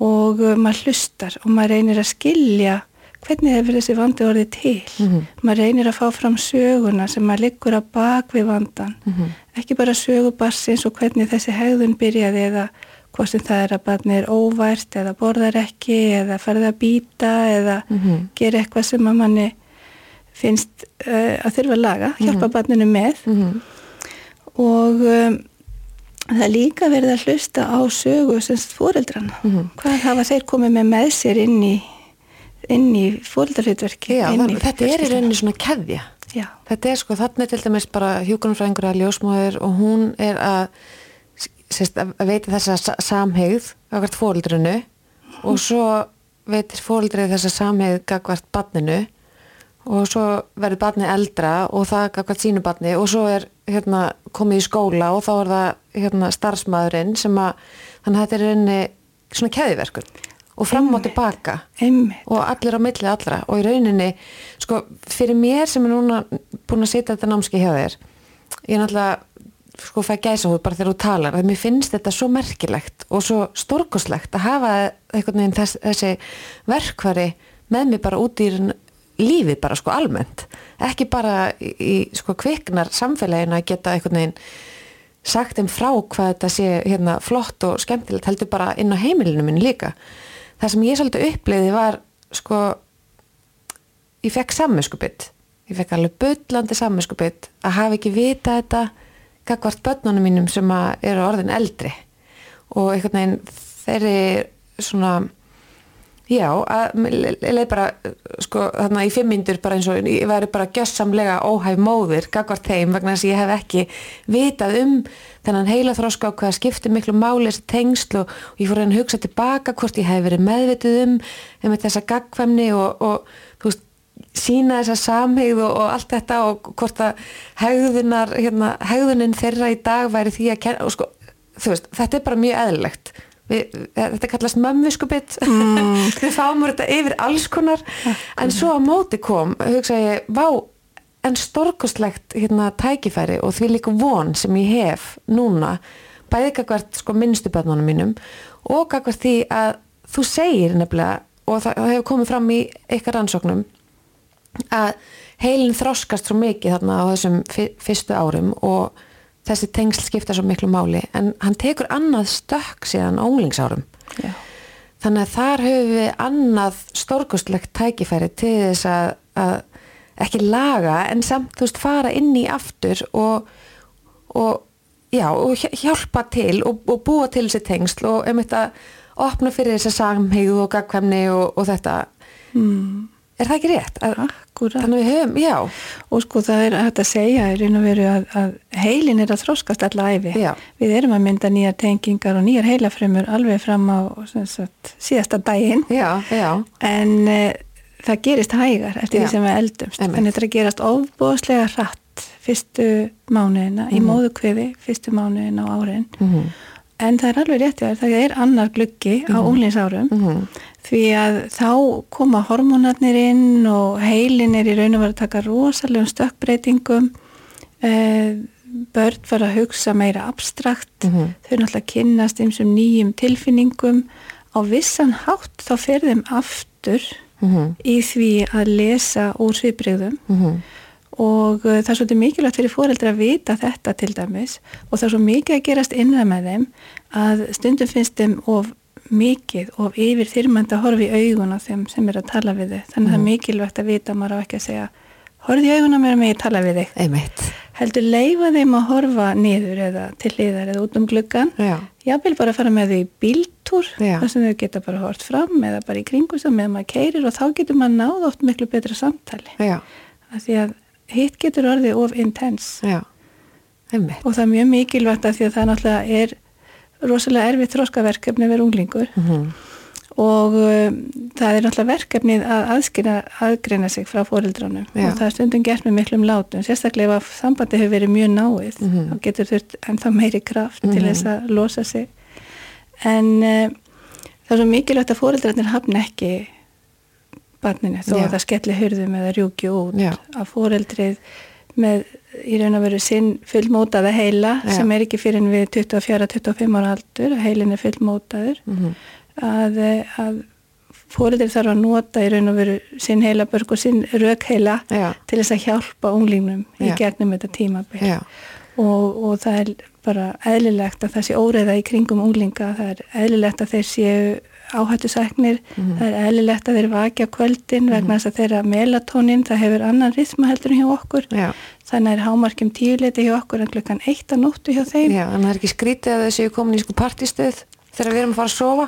og uh, maður hlustar og maður reynir að skilja hvernig hefur þessi vandi orðið til mm -hmm. maður reynir að fá fram söguna sem maður liggur að bak við vandan mm -hmm. ekki bara sögubarsins og hvernig þessi hegðun byrjaði eða hvort sem það er að barni er óvært eða borðar ekki eða farið að býta eða mm -hmm. gera eitthvað sem að manni finnst uh, að þurfa að laga, hjálpa mhm. barninu með mhm. og um, það er líka verið að hlusta á sögu semst fóreldrana mm -hmm. hvað hafa þeir komið með með sér inn í inn í fóreldrarhutverki þetta er í rauninni svona keðja Já. þetta er sko, þannig til dæmis bara hjókunumfræðingur að ljósmáður og hún er að, sérst, að veita þessa samhegð gagvart fóreldranu mm. og svo veitir fóreldraði þessa samhegð gagvart badninu og svo verður badni eldra og það gagvart sínu badni og svo er hérna, komið í skóla og þá er það hérna, starfsmæðurinn sem að þannig að þetta er rauninni svona keðiverkun og fram og tilbaka. Og allir á milli allra. Og í rauninni sko fyrir mér sem er núna búin að setja þetta námski hjá þér ég er náttúrulega sko fæ gæsa hóð bara þegar þú talar. Að mér finnst þetta svo merkilegt og svo stórkoslegt að hafa eitthvað nefn þess, þessi verkvari með mig bara út í lífið bara sko almennt. Ekki bara í, sko kviknar samfélaginu að geta einhvern veginn sagt þeim frá hvað þetta sé hérna flott og skemmtilegt heldur bara inn á heimilinu minn líka. Það sem ég svolítið uppliði var sko ég fekk samminskupitt ég fekk alveg byllandi samminskupitt að hafa ekki vita þetta kakvart börnunum mínum sem eru orðin eldri. Og einhvern veginn þeir eru svona Já, leið bara sko þarna í fimmindur bara eins og ég væri bara gjössamlega óhæf móður gagvart þeim vegna þess að ég hef ekki vitað um þennan heila þróska á hvaða skiptir miklu máli þessi tengslu og, og ég fór að hugsa tilbaka hvort ég hef verið meðvitið um um þessa gagfæmni og, og veist sína þessa samhegð og, og allt þetta og hvort að hegðunar hérna, hegðunin þeirra í dag væri því að kenna og sko þú veist þetta er bara mjög eðlilegt Við, þetta kallast mömmuskubitt mm. [laughs] við fáum úr þetta yfir alls konar en svo á móti kom hugsa ég, vá, en storkoslegt hérna tækifæri og því líka von sem ég hef núna bæði kakvart sko minnstu börnunum mínum og kakvart því að þú segir nefnilega og það, það hefur komið fram í ykkar ansóknum að heilin þroskast svo mikið þarna á þessum fyrstu árum og þessi tengsl skipta svo miklu máli en hann tekur annað stökk síðan ónglingsárum Já. þannig að þar höfum við annað stórkustlegt tækifæri til þess að, að ekki laga en samt þú veist fara inn í aftur og, og, já, og hjálpa til og, og búa til þessi tengsl og um þetta opna fyrir þessi samhegðu og gagkvæmni og þetta mm. Er það ekki rétt? Að, Akkurat. Þannig við höfum, já. Og sko það er hægt að segja raun og veru að, að heilin er að þróskast alla æfi. Já. Við erum að mynda nýjar tengingar og nýjar heilafrömmur alveg fram á sagt, síðasta daginn. Já, já. En e, það gerist hægar eftir já. því sem við eldumst. Emme. En þetta gerast ofbóðslega hratt fyrstu mánuðina, mm -hmm. í mhm. móðukviði fyrstu mánuðina á árin. Mm -hmm. En það er alveg rétt að það er annar gluggi á úlinsárum. Mm -hmm því að þá koma hormónarnir inn og heilin er í raun og verið að taka rosalegum stökkbreytingum eh, börn fara að hugsa meira abstrakt mm -hmm. þau náttúrulega kynast eins og nýjum tilfinningum á vissan hátt þá fer þeim aftur mm -hmm. í því að lesa úr sviðbreyðum mm -hmm. og uh, það er svolítið mikilvægt fyrir fóreldra að vita þetta til dæmis og það er svo mikið að gerast innræð með þeim að stundum finnst þeim of mikið og yfir þyrmandi að horfa í augun á þeim sem er að tala við þau þannig að mm. það er mhm. mikilvægt að vita maður á ekki að segja horfið í augun á mér að mig tala við þig. Einmitt. heldur leifa þeim að horfa niður eða til liðar eða út um gluggan ég vil bara fara með þau í bíltúr þar sem þau geta bara hort fram eða bara í kringusam eða maður keirir og þá getur maður náð oft miklu betra samtali. Að því að hitt getur orðið of intens og það er mjög mikilvægt að því að það náttúrulega er rosalega erfið þróskaverkefni verið unglingur mm -hmm. og um, það er náttúrulega verkefnið að aðskina, aðgreina sig frá fórildránum og það er stundum gert með miklum látum sérstaklega ef sambandi hefur verið mjög náið mm -hmm. þá getur þurft ennþá meiri kraft mm -hmm. til þess að losa sig en uh, það er svo mikilvægt að fórildránir hafna ekki barninu þó Já. að það skelli hurðum eða rjúki út Já. að fórildrið með í raun og veru sinn fullmótaða heila ja. sem er ekki fyrir við 24-25 ára aldur að heilin er fullmótaður mm -hmm. að, að fóriðir þarf að nota í raun og veru sinn heilabörg og sinn rökheila ja. til þess að hjálpa unglingum í ja. gegnum þetta tímabill og, og það er bara eðlilegt að það sé óreiða í kringum unglinga, það er eðlilegt að þeir séu áhættusæknir, mm -hmm. það er eðlilegt að þeir vakja kvöldin vegna mhm. þess að þeirra melatonin, það hefur annan rithma heldur hjá okkur, Já. þannig er hámarkjum tíuleiti hjá okkur en klukkan eitt að nóttu hjá þeim. Já, en það er ekki skrítið að þessu komin í sko partistöð þegar við erum að fara að sofa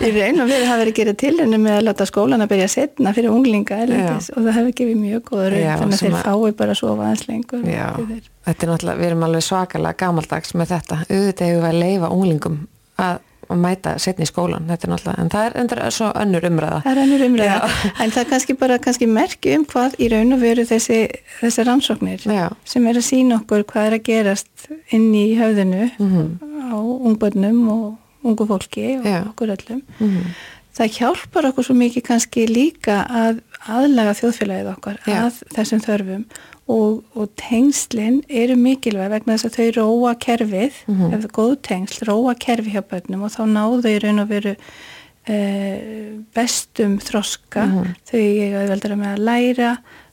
Í raun og við hafa verið gerið til henni með að láta skólan að byrja að setna fyrir unglinga erlendis og það hefur gefið mjög góður þannig að þeir fái bara að sofa aðeins lengur Þetta er náttúrulega, við erum alveg svakalega gamaldags með þetta, auðvitað hefur við að leifa unglingum að að mæta setni í skólan, þetta er náttúrulega en það er endur svo önnur umræða Það er önnur umræða, en það er kannski bara kannski merki um hvað í raun og veru þessi, þessi rannsóknir Já. sem er að sína okkur hvað er að gerast inn í höfðinu mm -hmm. á ungbönnum og ungu fólki og Já. okkur öllum mm -hmm. það hjálpar okkur svo mikið kannski líka að aðlaga þjóðfélagið okkar að þessum þörfum og, og tengslinn eru mikilvæg vegna þess að þau róa kerfið, mm -hmm. ef það er góð tengsl, róa kerfið hjá börnum og þá náðu þau raun og veru e, bestum þroska, mm -hmm. þau auðveldara með að læra,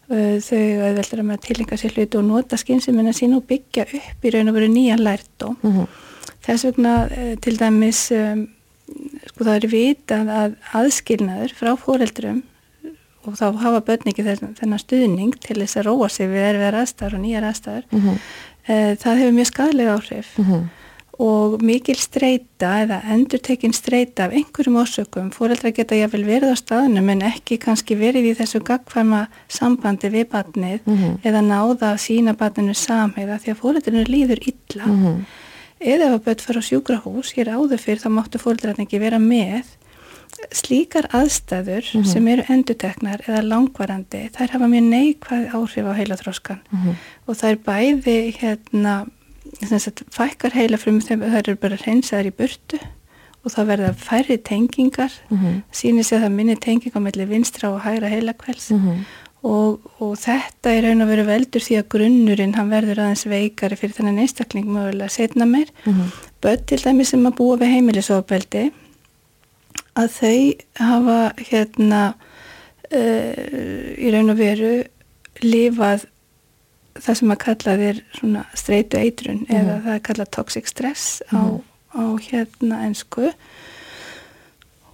e, þau auðveldara með að tilhenga sér hluti og nota skynsumina sín og byggja upp í raun og veru nýjan lærdóm. Mm -hmm. Þess vegna e, til dæmis, sko það er vitað að aðskilnaður frá fóreldrum og þá hafa börn ekki þennan stuðning til þess að róa sig við erfiðar aðstæður og nýjar aðstæður mm -hmm. það hefur mjög skadlega áhrif mm -hmm. og mikil streyta eða endurtekinn streyta af einhverjum orsökum, fóreldra geta jáfnvel verið á staðnum en ekki kannski verið í þessu gagfarma sambandi við barnið mm -hmm. eða náða að sína barninu samhegða því að fóreldrinu líður illa mhm. eða ef að börn fara á sjúkrahús, hér áður fyrir þá máttu fóreldra ekki vera með slíkar aðstæður mm -hmm. sem eru enduteknar eða langvarandi þær hafa mjög neikvæð áhrif á heilaþróskan mm -hmm. og það er bæði hérna fækkar heilafrum þegar það eru bara hreinsaður í burtu og það verða færri tengingar mm -hmm. sínir sig að það minni tengingar mellir vinstra og hægra heilakvæls mhm. og, og þetta er raun og veru veldur því að grunnurinn hann verður aðeins veikari fyrir þennan einstakling mögulega setna meir mhm. börn til dæmi sem að búa við heimilisofbeldi að þau hafa hérna uh, í raun og veru lifað það sem að kalla þér svona streitu eitrun Mhm. eða það er kallað toxic stress á, á hérna ennsku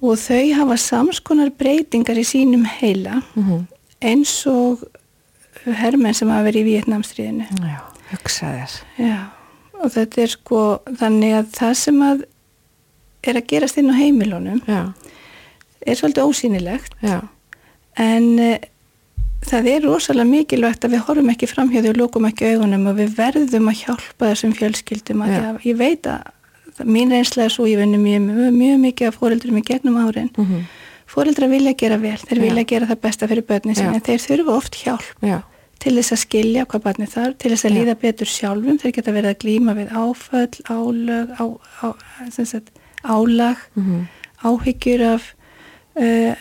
og þau hafa samskonar breytingar í sínum heila Mhm. eins og hermenn sem hafa verið í Vietnamstríðinu Já, hugsa þér. Já, og þetta er sko þannig að það sem að er að gerast inn á heimilunum Já, er svolítið ósýnilegt. Já, en uh, það er rosalega mikilvægt að við horfum ekki fram hjá því og lókum ekki augunum og við verðum að hjálpa þessum fjölskyldum að ég veit að mín reynslega er svo ég venni mjög, mjög, mjög mikið af fóreldrum í gegnum árin. Mm Mhm. fóreldrar vilja gera vel, þeir Já. vilja gera það besta fyrir börnin sin Já. en þeir þurfa oft hjálp já, til þess að skilja hvað barnið þarf, til þess að líða betur sjálfum, þeir geta verið að glíma við áföll, álög, á, á, álag, Mhm. áhyggjur af uh,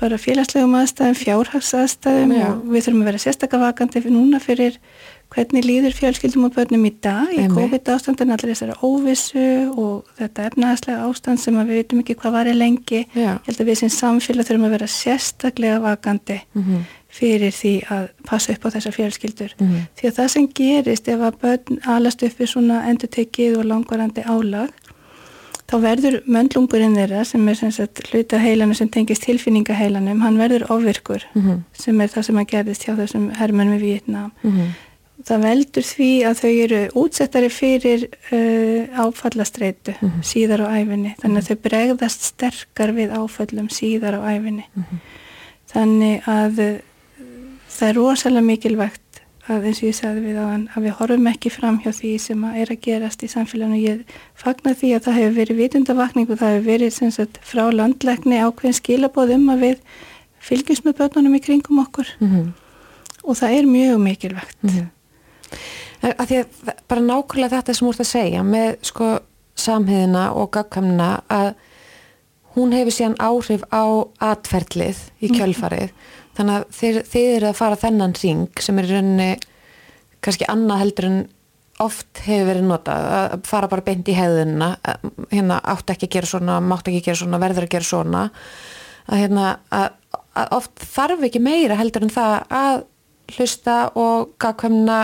bara félagslegum aðstæðum, fjárhagsaðstæðum Já. og við þurfum að vera sérstakka vakandi núna fyrir hvernig líður fjölskyldum og börnum í dag í Einmitt. COVID-ástandin, allir þessari óvissu og þetta efnaðslega ástand sem við veitum ekki hvað var í lengi. Já. Ég held að við sem samfélag þurfum að vera sérstaklega vakandi Mhm. fyrir því að passa upp á þessar fjölskyldur. Mhm. Því að það sem gerist ef að börn alast upp við svona endurtekið og langvarandi álag, þá verður möndlungurinn þeirra sem er sem sagt hluta heilanum sem tengist tilfinningaheilanum, hann verður ofvirkur Mhm. sem er það sem að gerðist hjá þessum hermennum í Vietnam. Mhm. Það veldur því að þau eru útsettari fyrir uh, áfallastreitu síðar á æfinni. Þannig að þau bregðast sterkar við áfallum síðar á æfinni. Þannig að uh, það er rosalega mikilvægt að eins og ég sagði við á hann að við horfum ekki fram hjá því sem að er að gerast í samfélaginu. Ég fagnar því að það hefur verið vitundavakning og það hefur verið sagt, frá landlækni ákveðin skilabóð um að við fylgjumst með börnunum í kringum okkur Mhm. og það er mjög mikilvægt. Mhm. En að því að bara nákvæmlega þetta sem þú ert að segja með sko samhæðina og gagkamna að hún hefur síðan áhrif á atferðlið í kjölfarið þannig að þið, þið eru að fara þennan ring sem er rauninni kannski annað heldur en oft hefur verið notað að fara bara beint í hefðunna hérna átt ekki að gera svona, mátt ekki að gera svona verður að gera svona. Að hérna að, að oft þarf ekki meira heldur en það að hlusta og gagkvæmna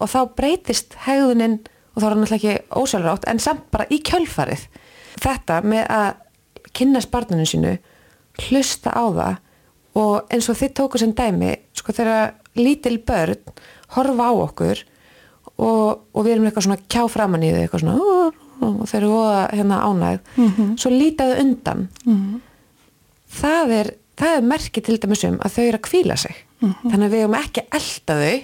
og þá breytist hegðunin og þá er hann alltaf ekki ósjálfrátt en samt bara í kjölfarið. Þetta með að kynnast barninu sínu hlusta á það og eins og þið tóku sem dæmi sko þegar lítil börn horfa á okkur og, og við erum eitthvað svona kjá framan í þau eitthvað svona "Ó", og þeir eru óða hérna ánægð svo lítaðu undan. Það er, það er merki til dæmis um að þau eru að kvíla sig. Þannig að við erum ekki að elda þau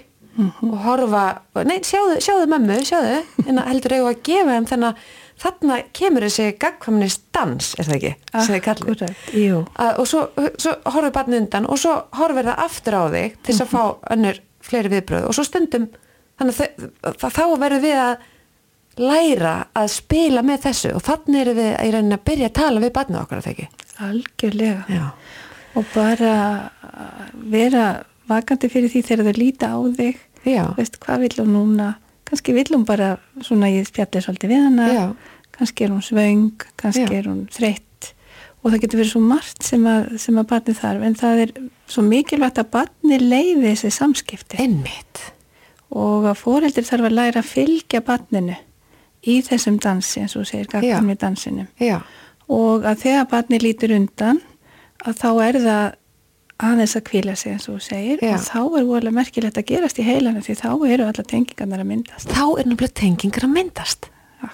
og horfa, nei sjáðu, sjáðu mömmu, sjáðu, en heldur eigum að gefa þeim þannig að þarna kemur þessi gagkvæmnis dans, er það ekki? sem þið. Akkúrat, jú. Að, og svo, svo horfir barnið undan og svo horfir það aftur á þig til að fá önnur fleiri viðbröð og svo stundum þannig að þá verður við að læra að spila með þessu og þannig erum við í rauninni að byrja að tala við barnið okkar að það ekki Algjörlega. Já, Og bara vera vakandi fyrir því þegar þau líta á þig. já, Veist, hvað vill hún núna? Kannski vill hún bara svona ég spjalli svolítið við hana. Já. Kannski er hún svöng, kannski Já. er hún þreytt. Og það getur verið svo margt sem að, sem að barnið þarf. En það er svo mikilvægt að barnið leiði þessi samskipti. einmitt og að fóreldir þarf að læra að fylgja barninu í þessum dansi eins og segir gaggamni dansinum Já, og að þegar barni lítur undan að þá er það aðeins að kvíla sig eins og þú segir. Já. og þá er vorulega merkilegt að gerast í heilanu því þá eru alla tengingarnar að myndast. Þá er náttúrulega tengingar að myndast.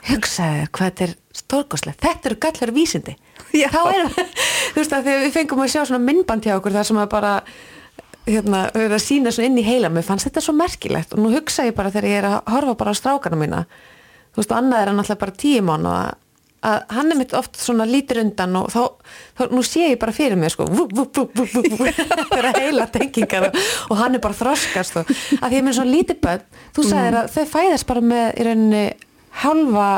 Hugsaðu hvað þetta er stórkoslegt þetta eru gallar vísindi. Er, þú veist að þegar við fengum að sjá svona myndband hjá okkur þar sem að bara hérna, erum að sína svona inn í heila mér fannst þetta svo merkilegt. Og nú hugsa ég bara þegar ég er að horfa bara á strákana mína. Þú veist og annað er hann alltaf bara tíu mánu að, að hann er mitt oft svona lítur undan og þá, þá nú sé ég bara fyrir mig sko þetta er að heila tengingar og, og hann er bara þroskast og að því ég minn svona lítið bönn þú sagðir að þau fæðast bara með í rauninni halva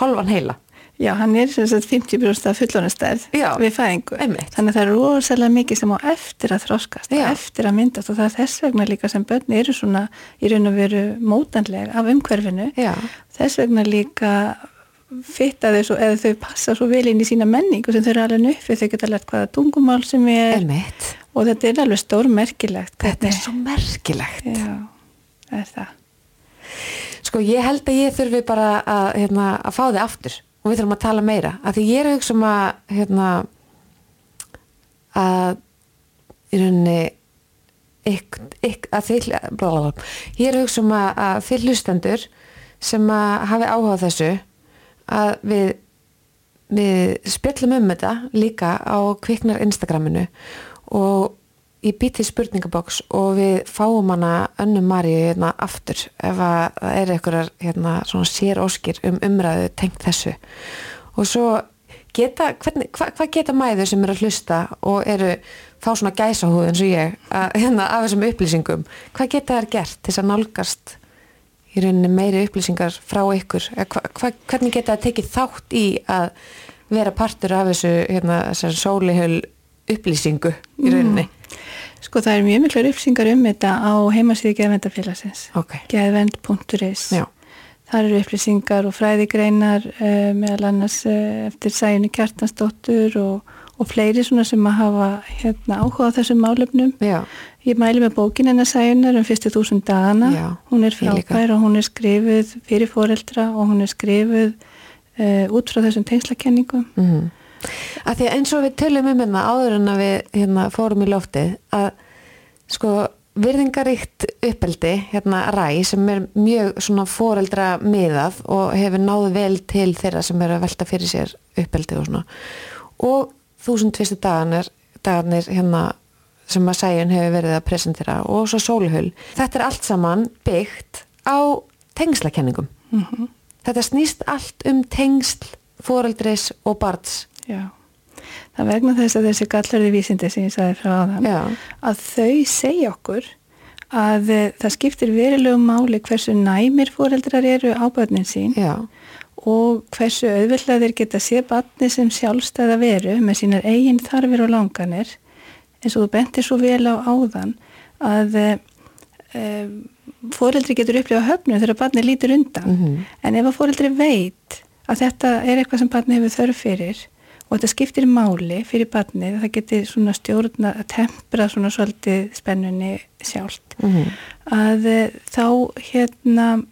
halvan heila Já, hann er sem sagt 50% af fullonastærð Já, við fæðingu. einmitt. Þannig að það er rosalega mikið sem á eftir að þroskast, Já. eftir að myndast og það er þess vegna líka sem börn eru svona í raun og veru mótanleg af umhverfinu. Já. Þess vegna líka fitta þau svo, eða þau passa svo vel inn í sína menningu sem þau eru alveg uppi, þau geta lært hvaða tungumál sem er. Einmitt. og þetta er alveg stór merkilegt þetta er svo merkilegt. Já, það er það. Sko ég held að ég þurfi bara að, hérna, að fá þið aftur. Og við þurfum að tala meira. Af því ég er að hugsa um að hérna, að í rauninni ykk, ykk, að þið blablabla. ég er hugsa um að, að þið hlustendur sem að hafi áhuga þessu að við við spjallum um þetta líka á kviknar Instagraminu og ég býti spurningaboks og við fáum hana önnum Maríu hérna aftur ef að það er eitthvað hérna sér óskir um umræðu tengt þessu. Og svo geta, hvernig, hva, hvað geta mæður sem eru að hlusta og eru fá svona gæsahúð eins og ég að, hérna af þessum upplýsingum, hvað geta þær gert til að nálgast í rauninni meiri upplýsingar frá ykkur hva, hva, hvernig geta það tekið þátt í að vera partur af þessu hérna, sólihöl upplýsingu í rauninni mm. Sko það er mjög miklar upplýsingar um þetta á heimasíði geðvendafélagsins okay. geðvend.is Það eru upplýsingar og fræðigreinar uh, meðal annars uh, eftir sæjunni Kjartansdóttur og, og fleiri svona sem að hafa hérna, áhuga á þessum málefnum. Já. Ég mæli með bókin hennar sæjunar um fyrstu þúsund dagana. Já, hún er frábær og hún er skrifuð fyrir foreldra og hún er skrifuð uh, út frá þessum tengslakenningum. Mm -hmm að því eins og við tölum um hérna áður en að við hérna, fórum í lofti að sko virðingaríkt uppeldi hérna ræ sem er mjög svona foreldra miðað og hefur náðu vel til þeirra sem eru að velta fyrir sér uppeldi og svona. Og þúsund fyrstu dagarnir, dagarnir hérna sem að sæjun hefur verið að presentera og svo sólhul. Þetta er allt saman byggt á tengslakenningum. Mm -hmm. Þetta snýst allt um tengsl foreldris og barns Já, það vegna þess að þessi gallarði vísindi sem ég sagði frá aðan Já. að þau segja okkur að eh, það skiptir verilegu máli hversu næmir fóreldrar eru á börnin sín Já. Og hversu auðvillaðir geta sé barni sem sjálfstæða veru með sínar eigin þarfir og langanir eins og þú bentir svo vel á áðan að e, eh, fóreldri getur upplifað höfnu þegar barni lítur undan mm -hmm. en ef að fóreldri veit að þetta er eitthvað sem barni hefur þörf fyrir og þetta skiptir máli fyrir barnið það getur svona stjórna að tempra svona svolítið spennunni sjálft mm -hmm. að eh, þá hérna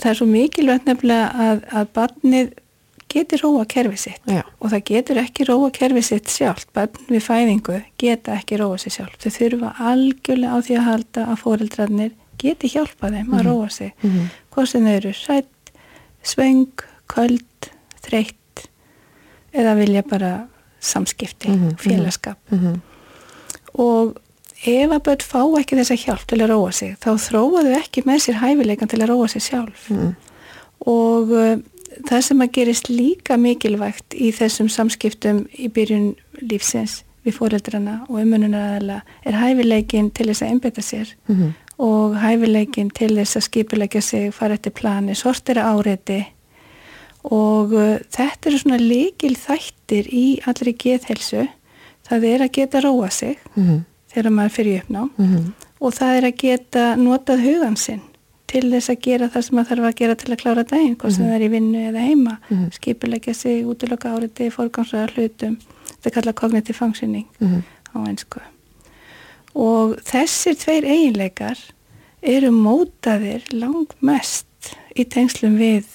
það er svo mikilvægt nefnilega að, að barnið getur róa kerfið sitt Já. og það getur ekki róa kerfið sitt sjálft barn við fæðingu geta ekki róa sitt sjálft þau þurfa algjörlega á því að halda að fóreldrarnir geti hjálpa þeim mm -hmm. að mhm. róa sig mm -hmm. hvort sem þau eru sætt, svöng, köld, þreytt eða vilja bara samskipti, mm -hmm, félagskap -hmm. og ef að börn fá ekki þessa hjálp til að róa sig þá þróaðu ekki með sér hæfileikan til að róa sig sjálf mm. og uh, það sem að gerist líka mikilvægt í þessum samskiptum í byrjun lífsins við fóreldrana og umununaræðala er hæfileikin til þess að einbeta sér -hmm. og hæfileikin til þess að skipilegja sig, fara eftir plani, sortira áreiti og uh, þetta eru svona líkil þættir í allri geðhelsu það er að geta róa sig mm -hmm. Þegar maður fyrir uppná mm -hmm. og það er að geta notað hugan sinn til þess að gera það sem maður þarf að gera til að klára daginn, hvort sem mm -hmm. það er í vinnu eða heima, mhm. skipilegja sig útlöka áriti, fórgangsraða hlutum þetta kalla cognitive functioning mhm. á einsku og þessir tveir eiginleikar eru mótaðir langmest í tengslum við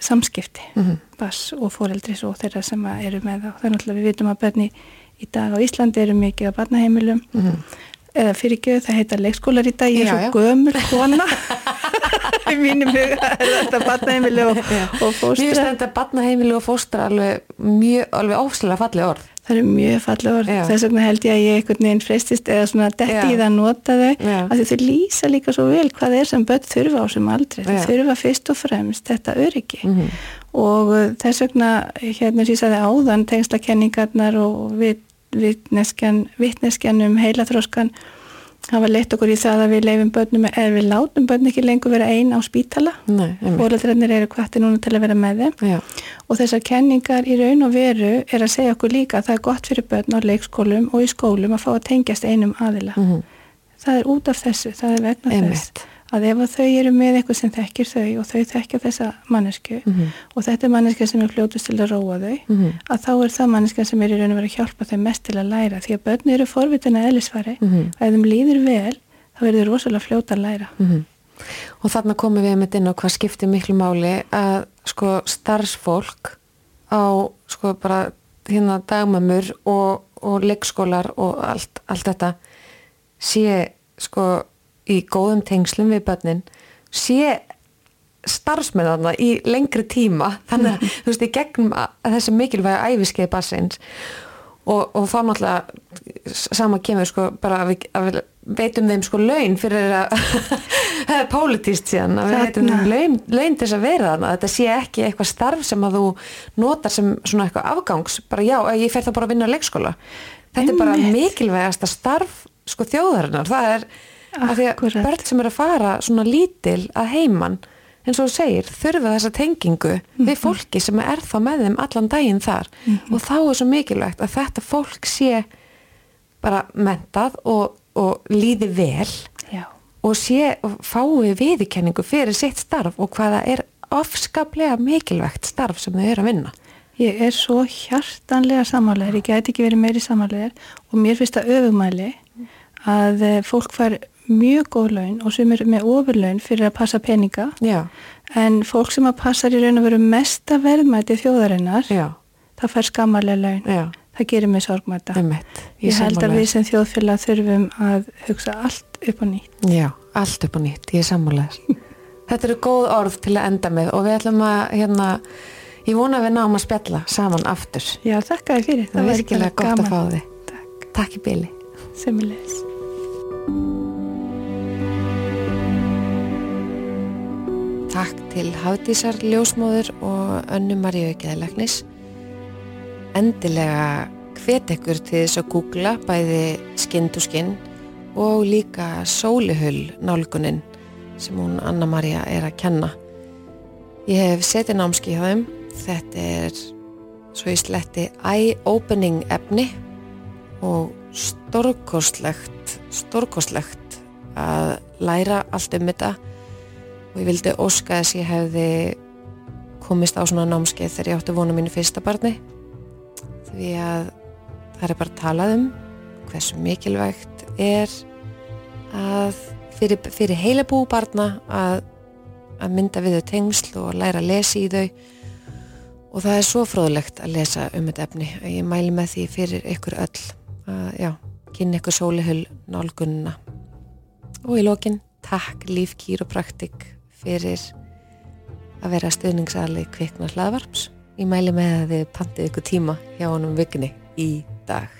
samskipti mm -hmm. bass og foreldris og þeirra sem eru með þá. Það er náttúrulega við vitum að börni í dag á Íslandi eru mikið á barnaheimilum mm -hmm. eða fyrir göð það heita leikskólar í dag, ég er já, svo gömur kona [laughs] í mínum huga er þetta barnaheimili og, og fóstra. Mér finnst þetta barnaheimili og fóstra alveg mjög, alveg óslega falli orð. Það eru mjög falli orð, Já. þess vegna held ég að ég einhvern veginn freistist eða svona detti í það að nota þau Já. að þau lýsa líka svo vel hvað er sem börn þurfa á sem aldrei, þau þurfa fyrst og fremst þetta öryggi Mm -hmm. og uh, þess vegna hérna sagði áðan tengslakenningarnar og vitneskjan vitneskjan um heilaþróskan hafa leitt okkur í það að við leifum börnum eða við látum börn ekki lengur vera einn á spítala fóreldrarnir eru kvartir núna til að vera með þeim Já. og þessar kenningar í raun og veru er að segja okkur líka að það er gott fyrir börn á leikskólum og í skólum að fá að tengjast einum aðila Mm -hmm. það er út af þessu, það er vegna Einmitt. þess að ef að þau eru með eitthvað sem þekkir þau og þau þekkja þessa mannesku mm -hmm. og þetta er manneska sem er fljótust til að róa þau mm -hmm. að þá er það manneska sem er í raun og verið að hjálpa þau mest til að læra því að börn eru forvitina eðlisfari mm -hmm. að ef þeim líður vel þá er þau rosalega fljóta að læra mhm. Og þarna komum við með inn á hvað skiptir miklu máli að sko starfsfólk á sko bara hérna dagmamur og, og leikskólar og allt, allt þetta sé sko í góðum tengslum við börnin sé starfsmenn í lengri tíma þannig að þú veist, í gegnum þessi mikilvæga æfiskeið bassins og, og þá náttúrulega sama kemur sko bara að við, að við veitum þeim sko laun fyrir að [laughs] það er pólitíst síðan að við veitum þeim laun, laun til þess að vera þannig að þetta sé ekki eitthvað starf sem að þú notar sem svona eitthvað afgangs bara já, ég fer það bara að vinna á leikskóla. Þetta Einmitt. er bara mikilvægasta starf sko þjóðarinnar, það er af því að börn sem eru að fara svona lítil að heiman eins og þú segir, þurfa þessa tengingu mm -hmm. við mhm. fólki sem er þá með þeim allan daginn þar mm -hmm. og þá er svo mikilvægt að þetta fólk sé bara mentað og, og líði vel Já. og sé og fái viðkenningu fyrir sitt starf og hvaða er ofskaplega mikilvægt starf sem þau eru að vinna Ég er svo hjartanlega samálegar, ég gæti ekki verið meiri samálegar og mér finnst það öfumæli að eh, fólk fær mjög góð laun og sem er með ofurlaun fyrir að passa peninga. Já. en fólk sem að passa í raun og veru mesta verðmæti þjóðarinnar Já. það fær skammarlega laun. Já. það gerir mig sorgmæta ég held að við sem þjóðfélag þurfum að hugsa allt upp og nýtt. Já, allt upp og nýtt, ég er sammálaður [laughs] Þetta eru góð orð til að enda með og við ætlum að hérna ég vona að við náum að spjalla saman aftur. Já, þakka þér fyrir. Það, það virkilega gott gaman. að fá þig. Takk, Takk í byli Semilegis Takk til Hafdísar Ljósmóður og Önnu Maríu Geðlegnis. Endilega hvet ekkur til þess að googla bæði skinn to skinn og líka sólihull nálgunin sem hún Anna Maríu er að kenna. Ég hef setið námski hjá þeim. Þetta er svo í sletti eye-opening efni og stórkostlegt, stórkostlegt að læra allt um þetta og ég vildi óska þess að ég hefði komist á svona námskeið þegar ég átti vonu mínu fyrsta barni. Því að það er bara talað um hversu mikilvægt er að fyrir, fyrir heila bú barna að, að mynda við þau tengsl og læra að lesa í þau. Og það er svo fróðlegt að lesa um þetta efni. Að ég mæli með því fyrir ykkur öll að já, kynna ykkur sólihöll nálgunna og í lókin takk Líf Kýropraktik fyrir að vera stuðningsali kvikna hlaðvarps. Ég mæli með að þið pantið ykkur tíma hjá honum vikni í dag.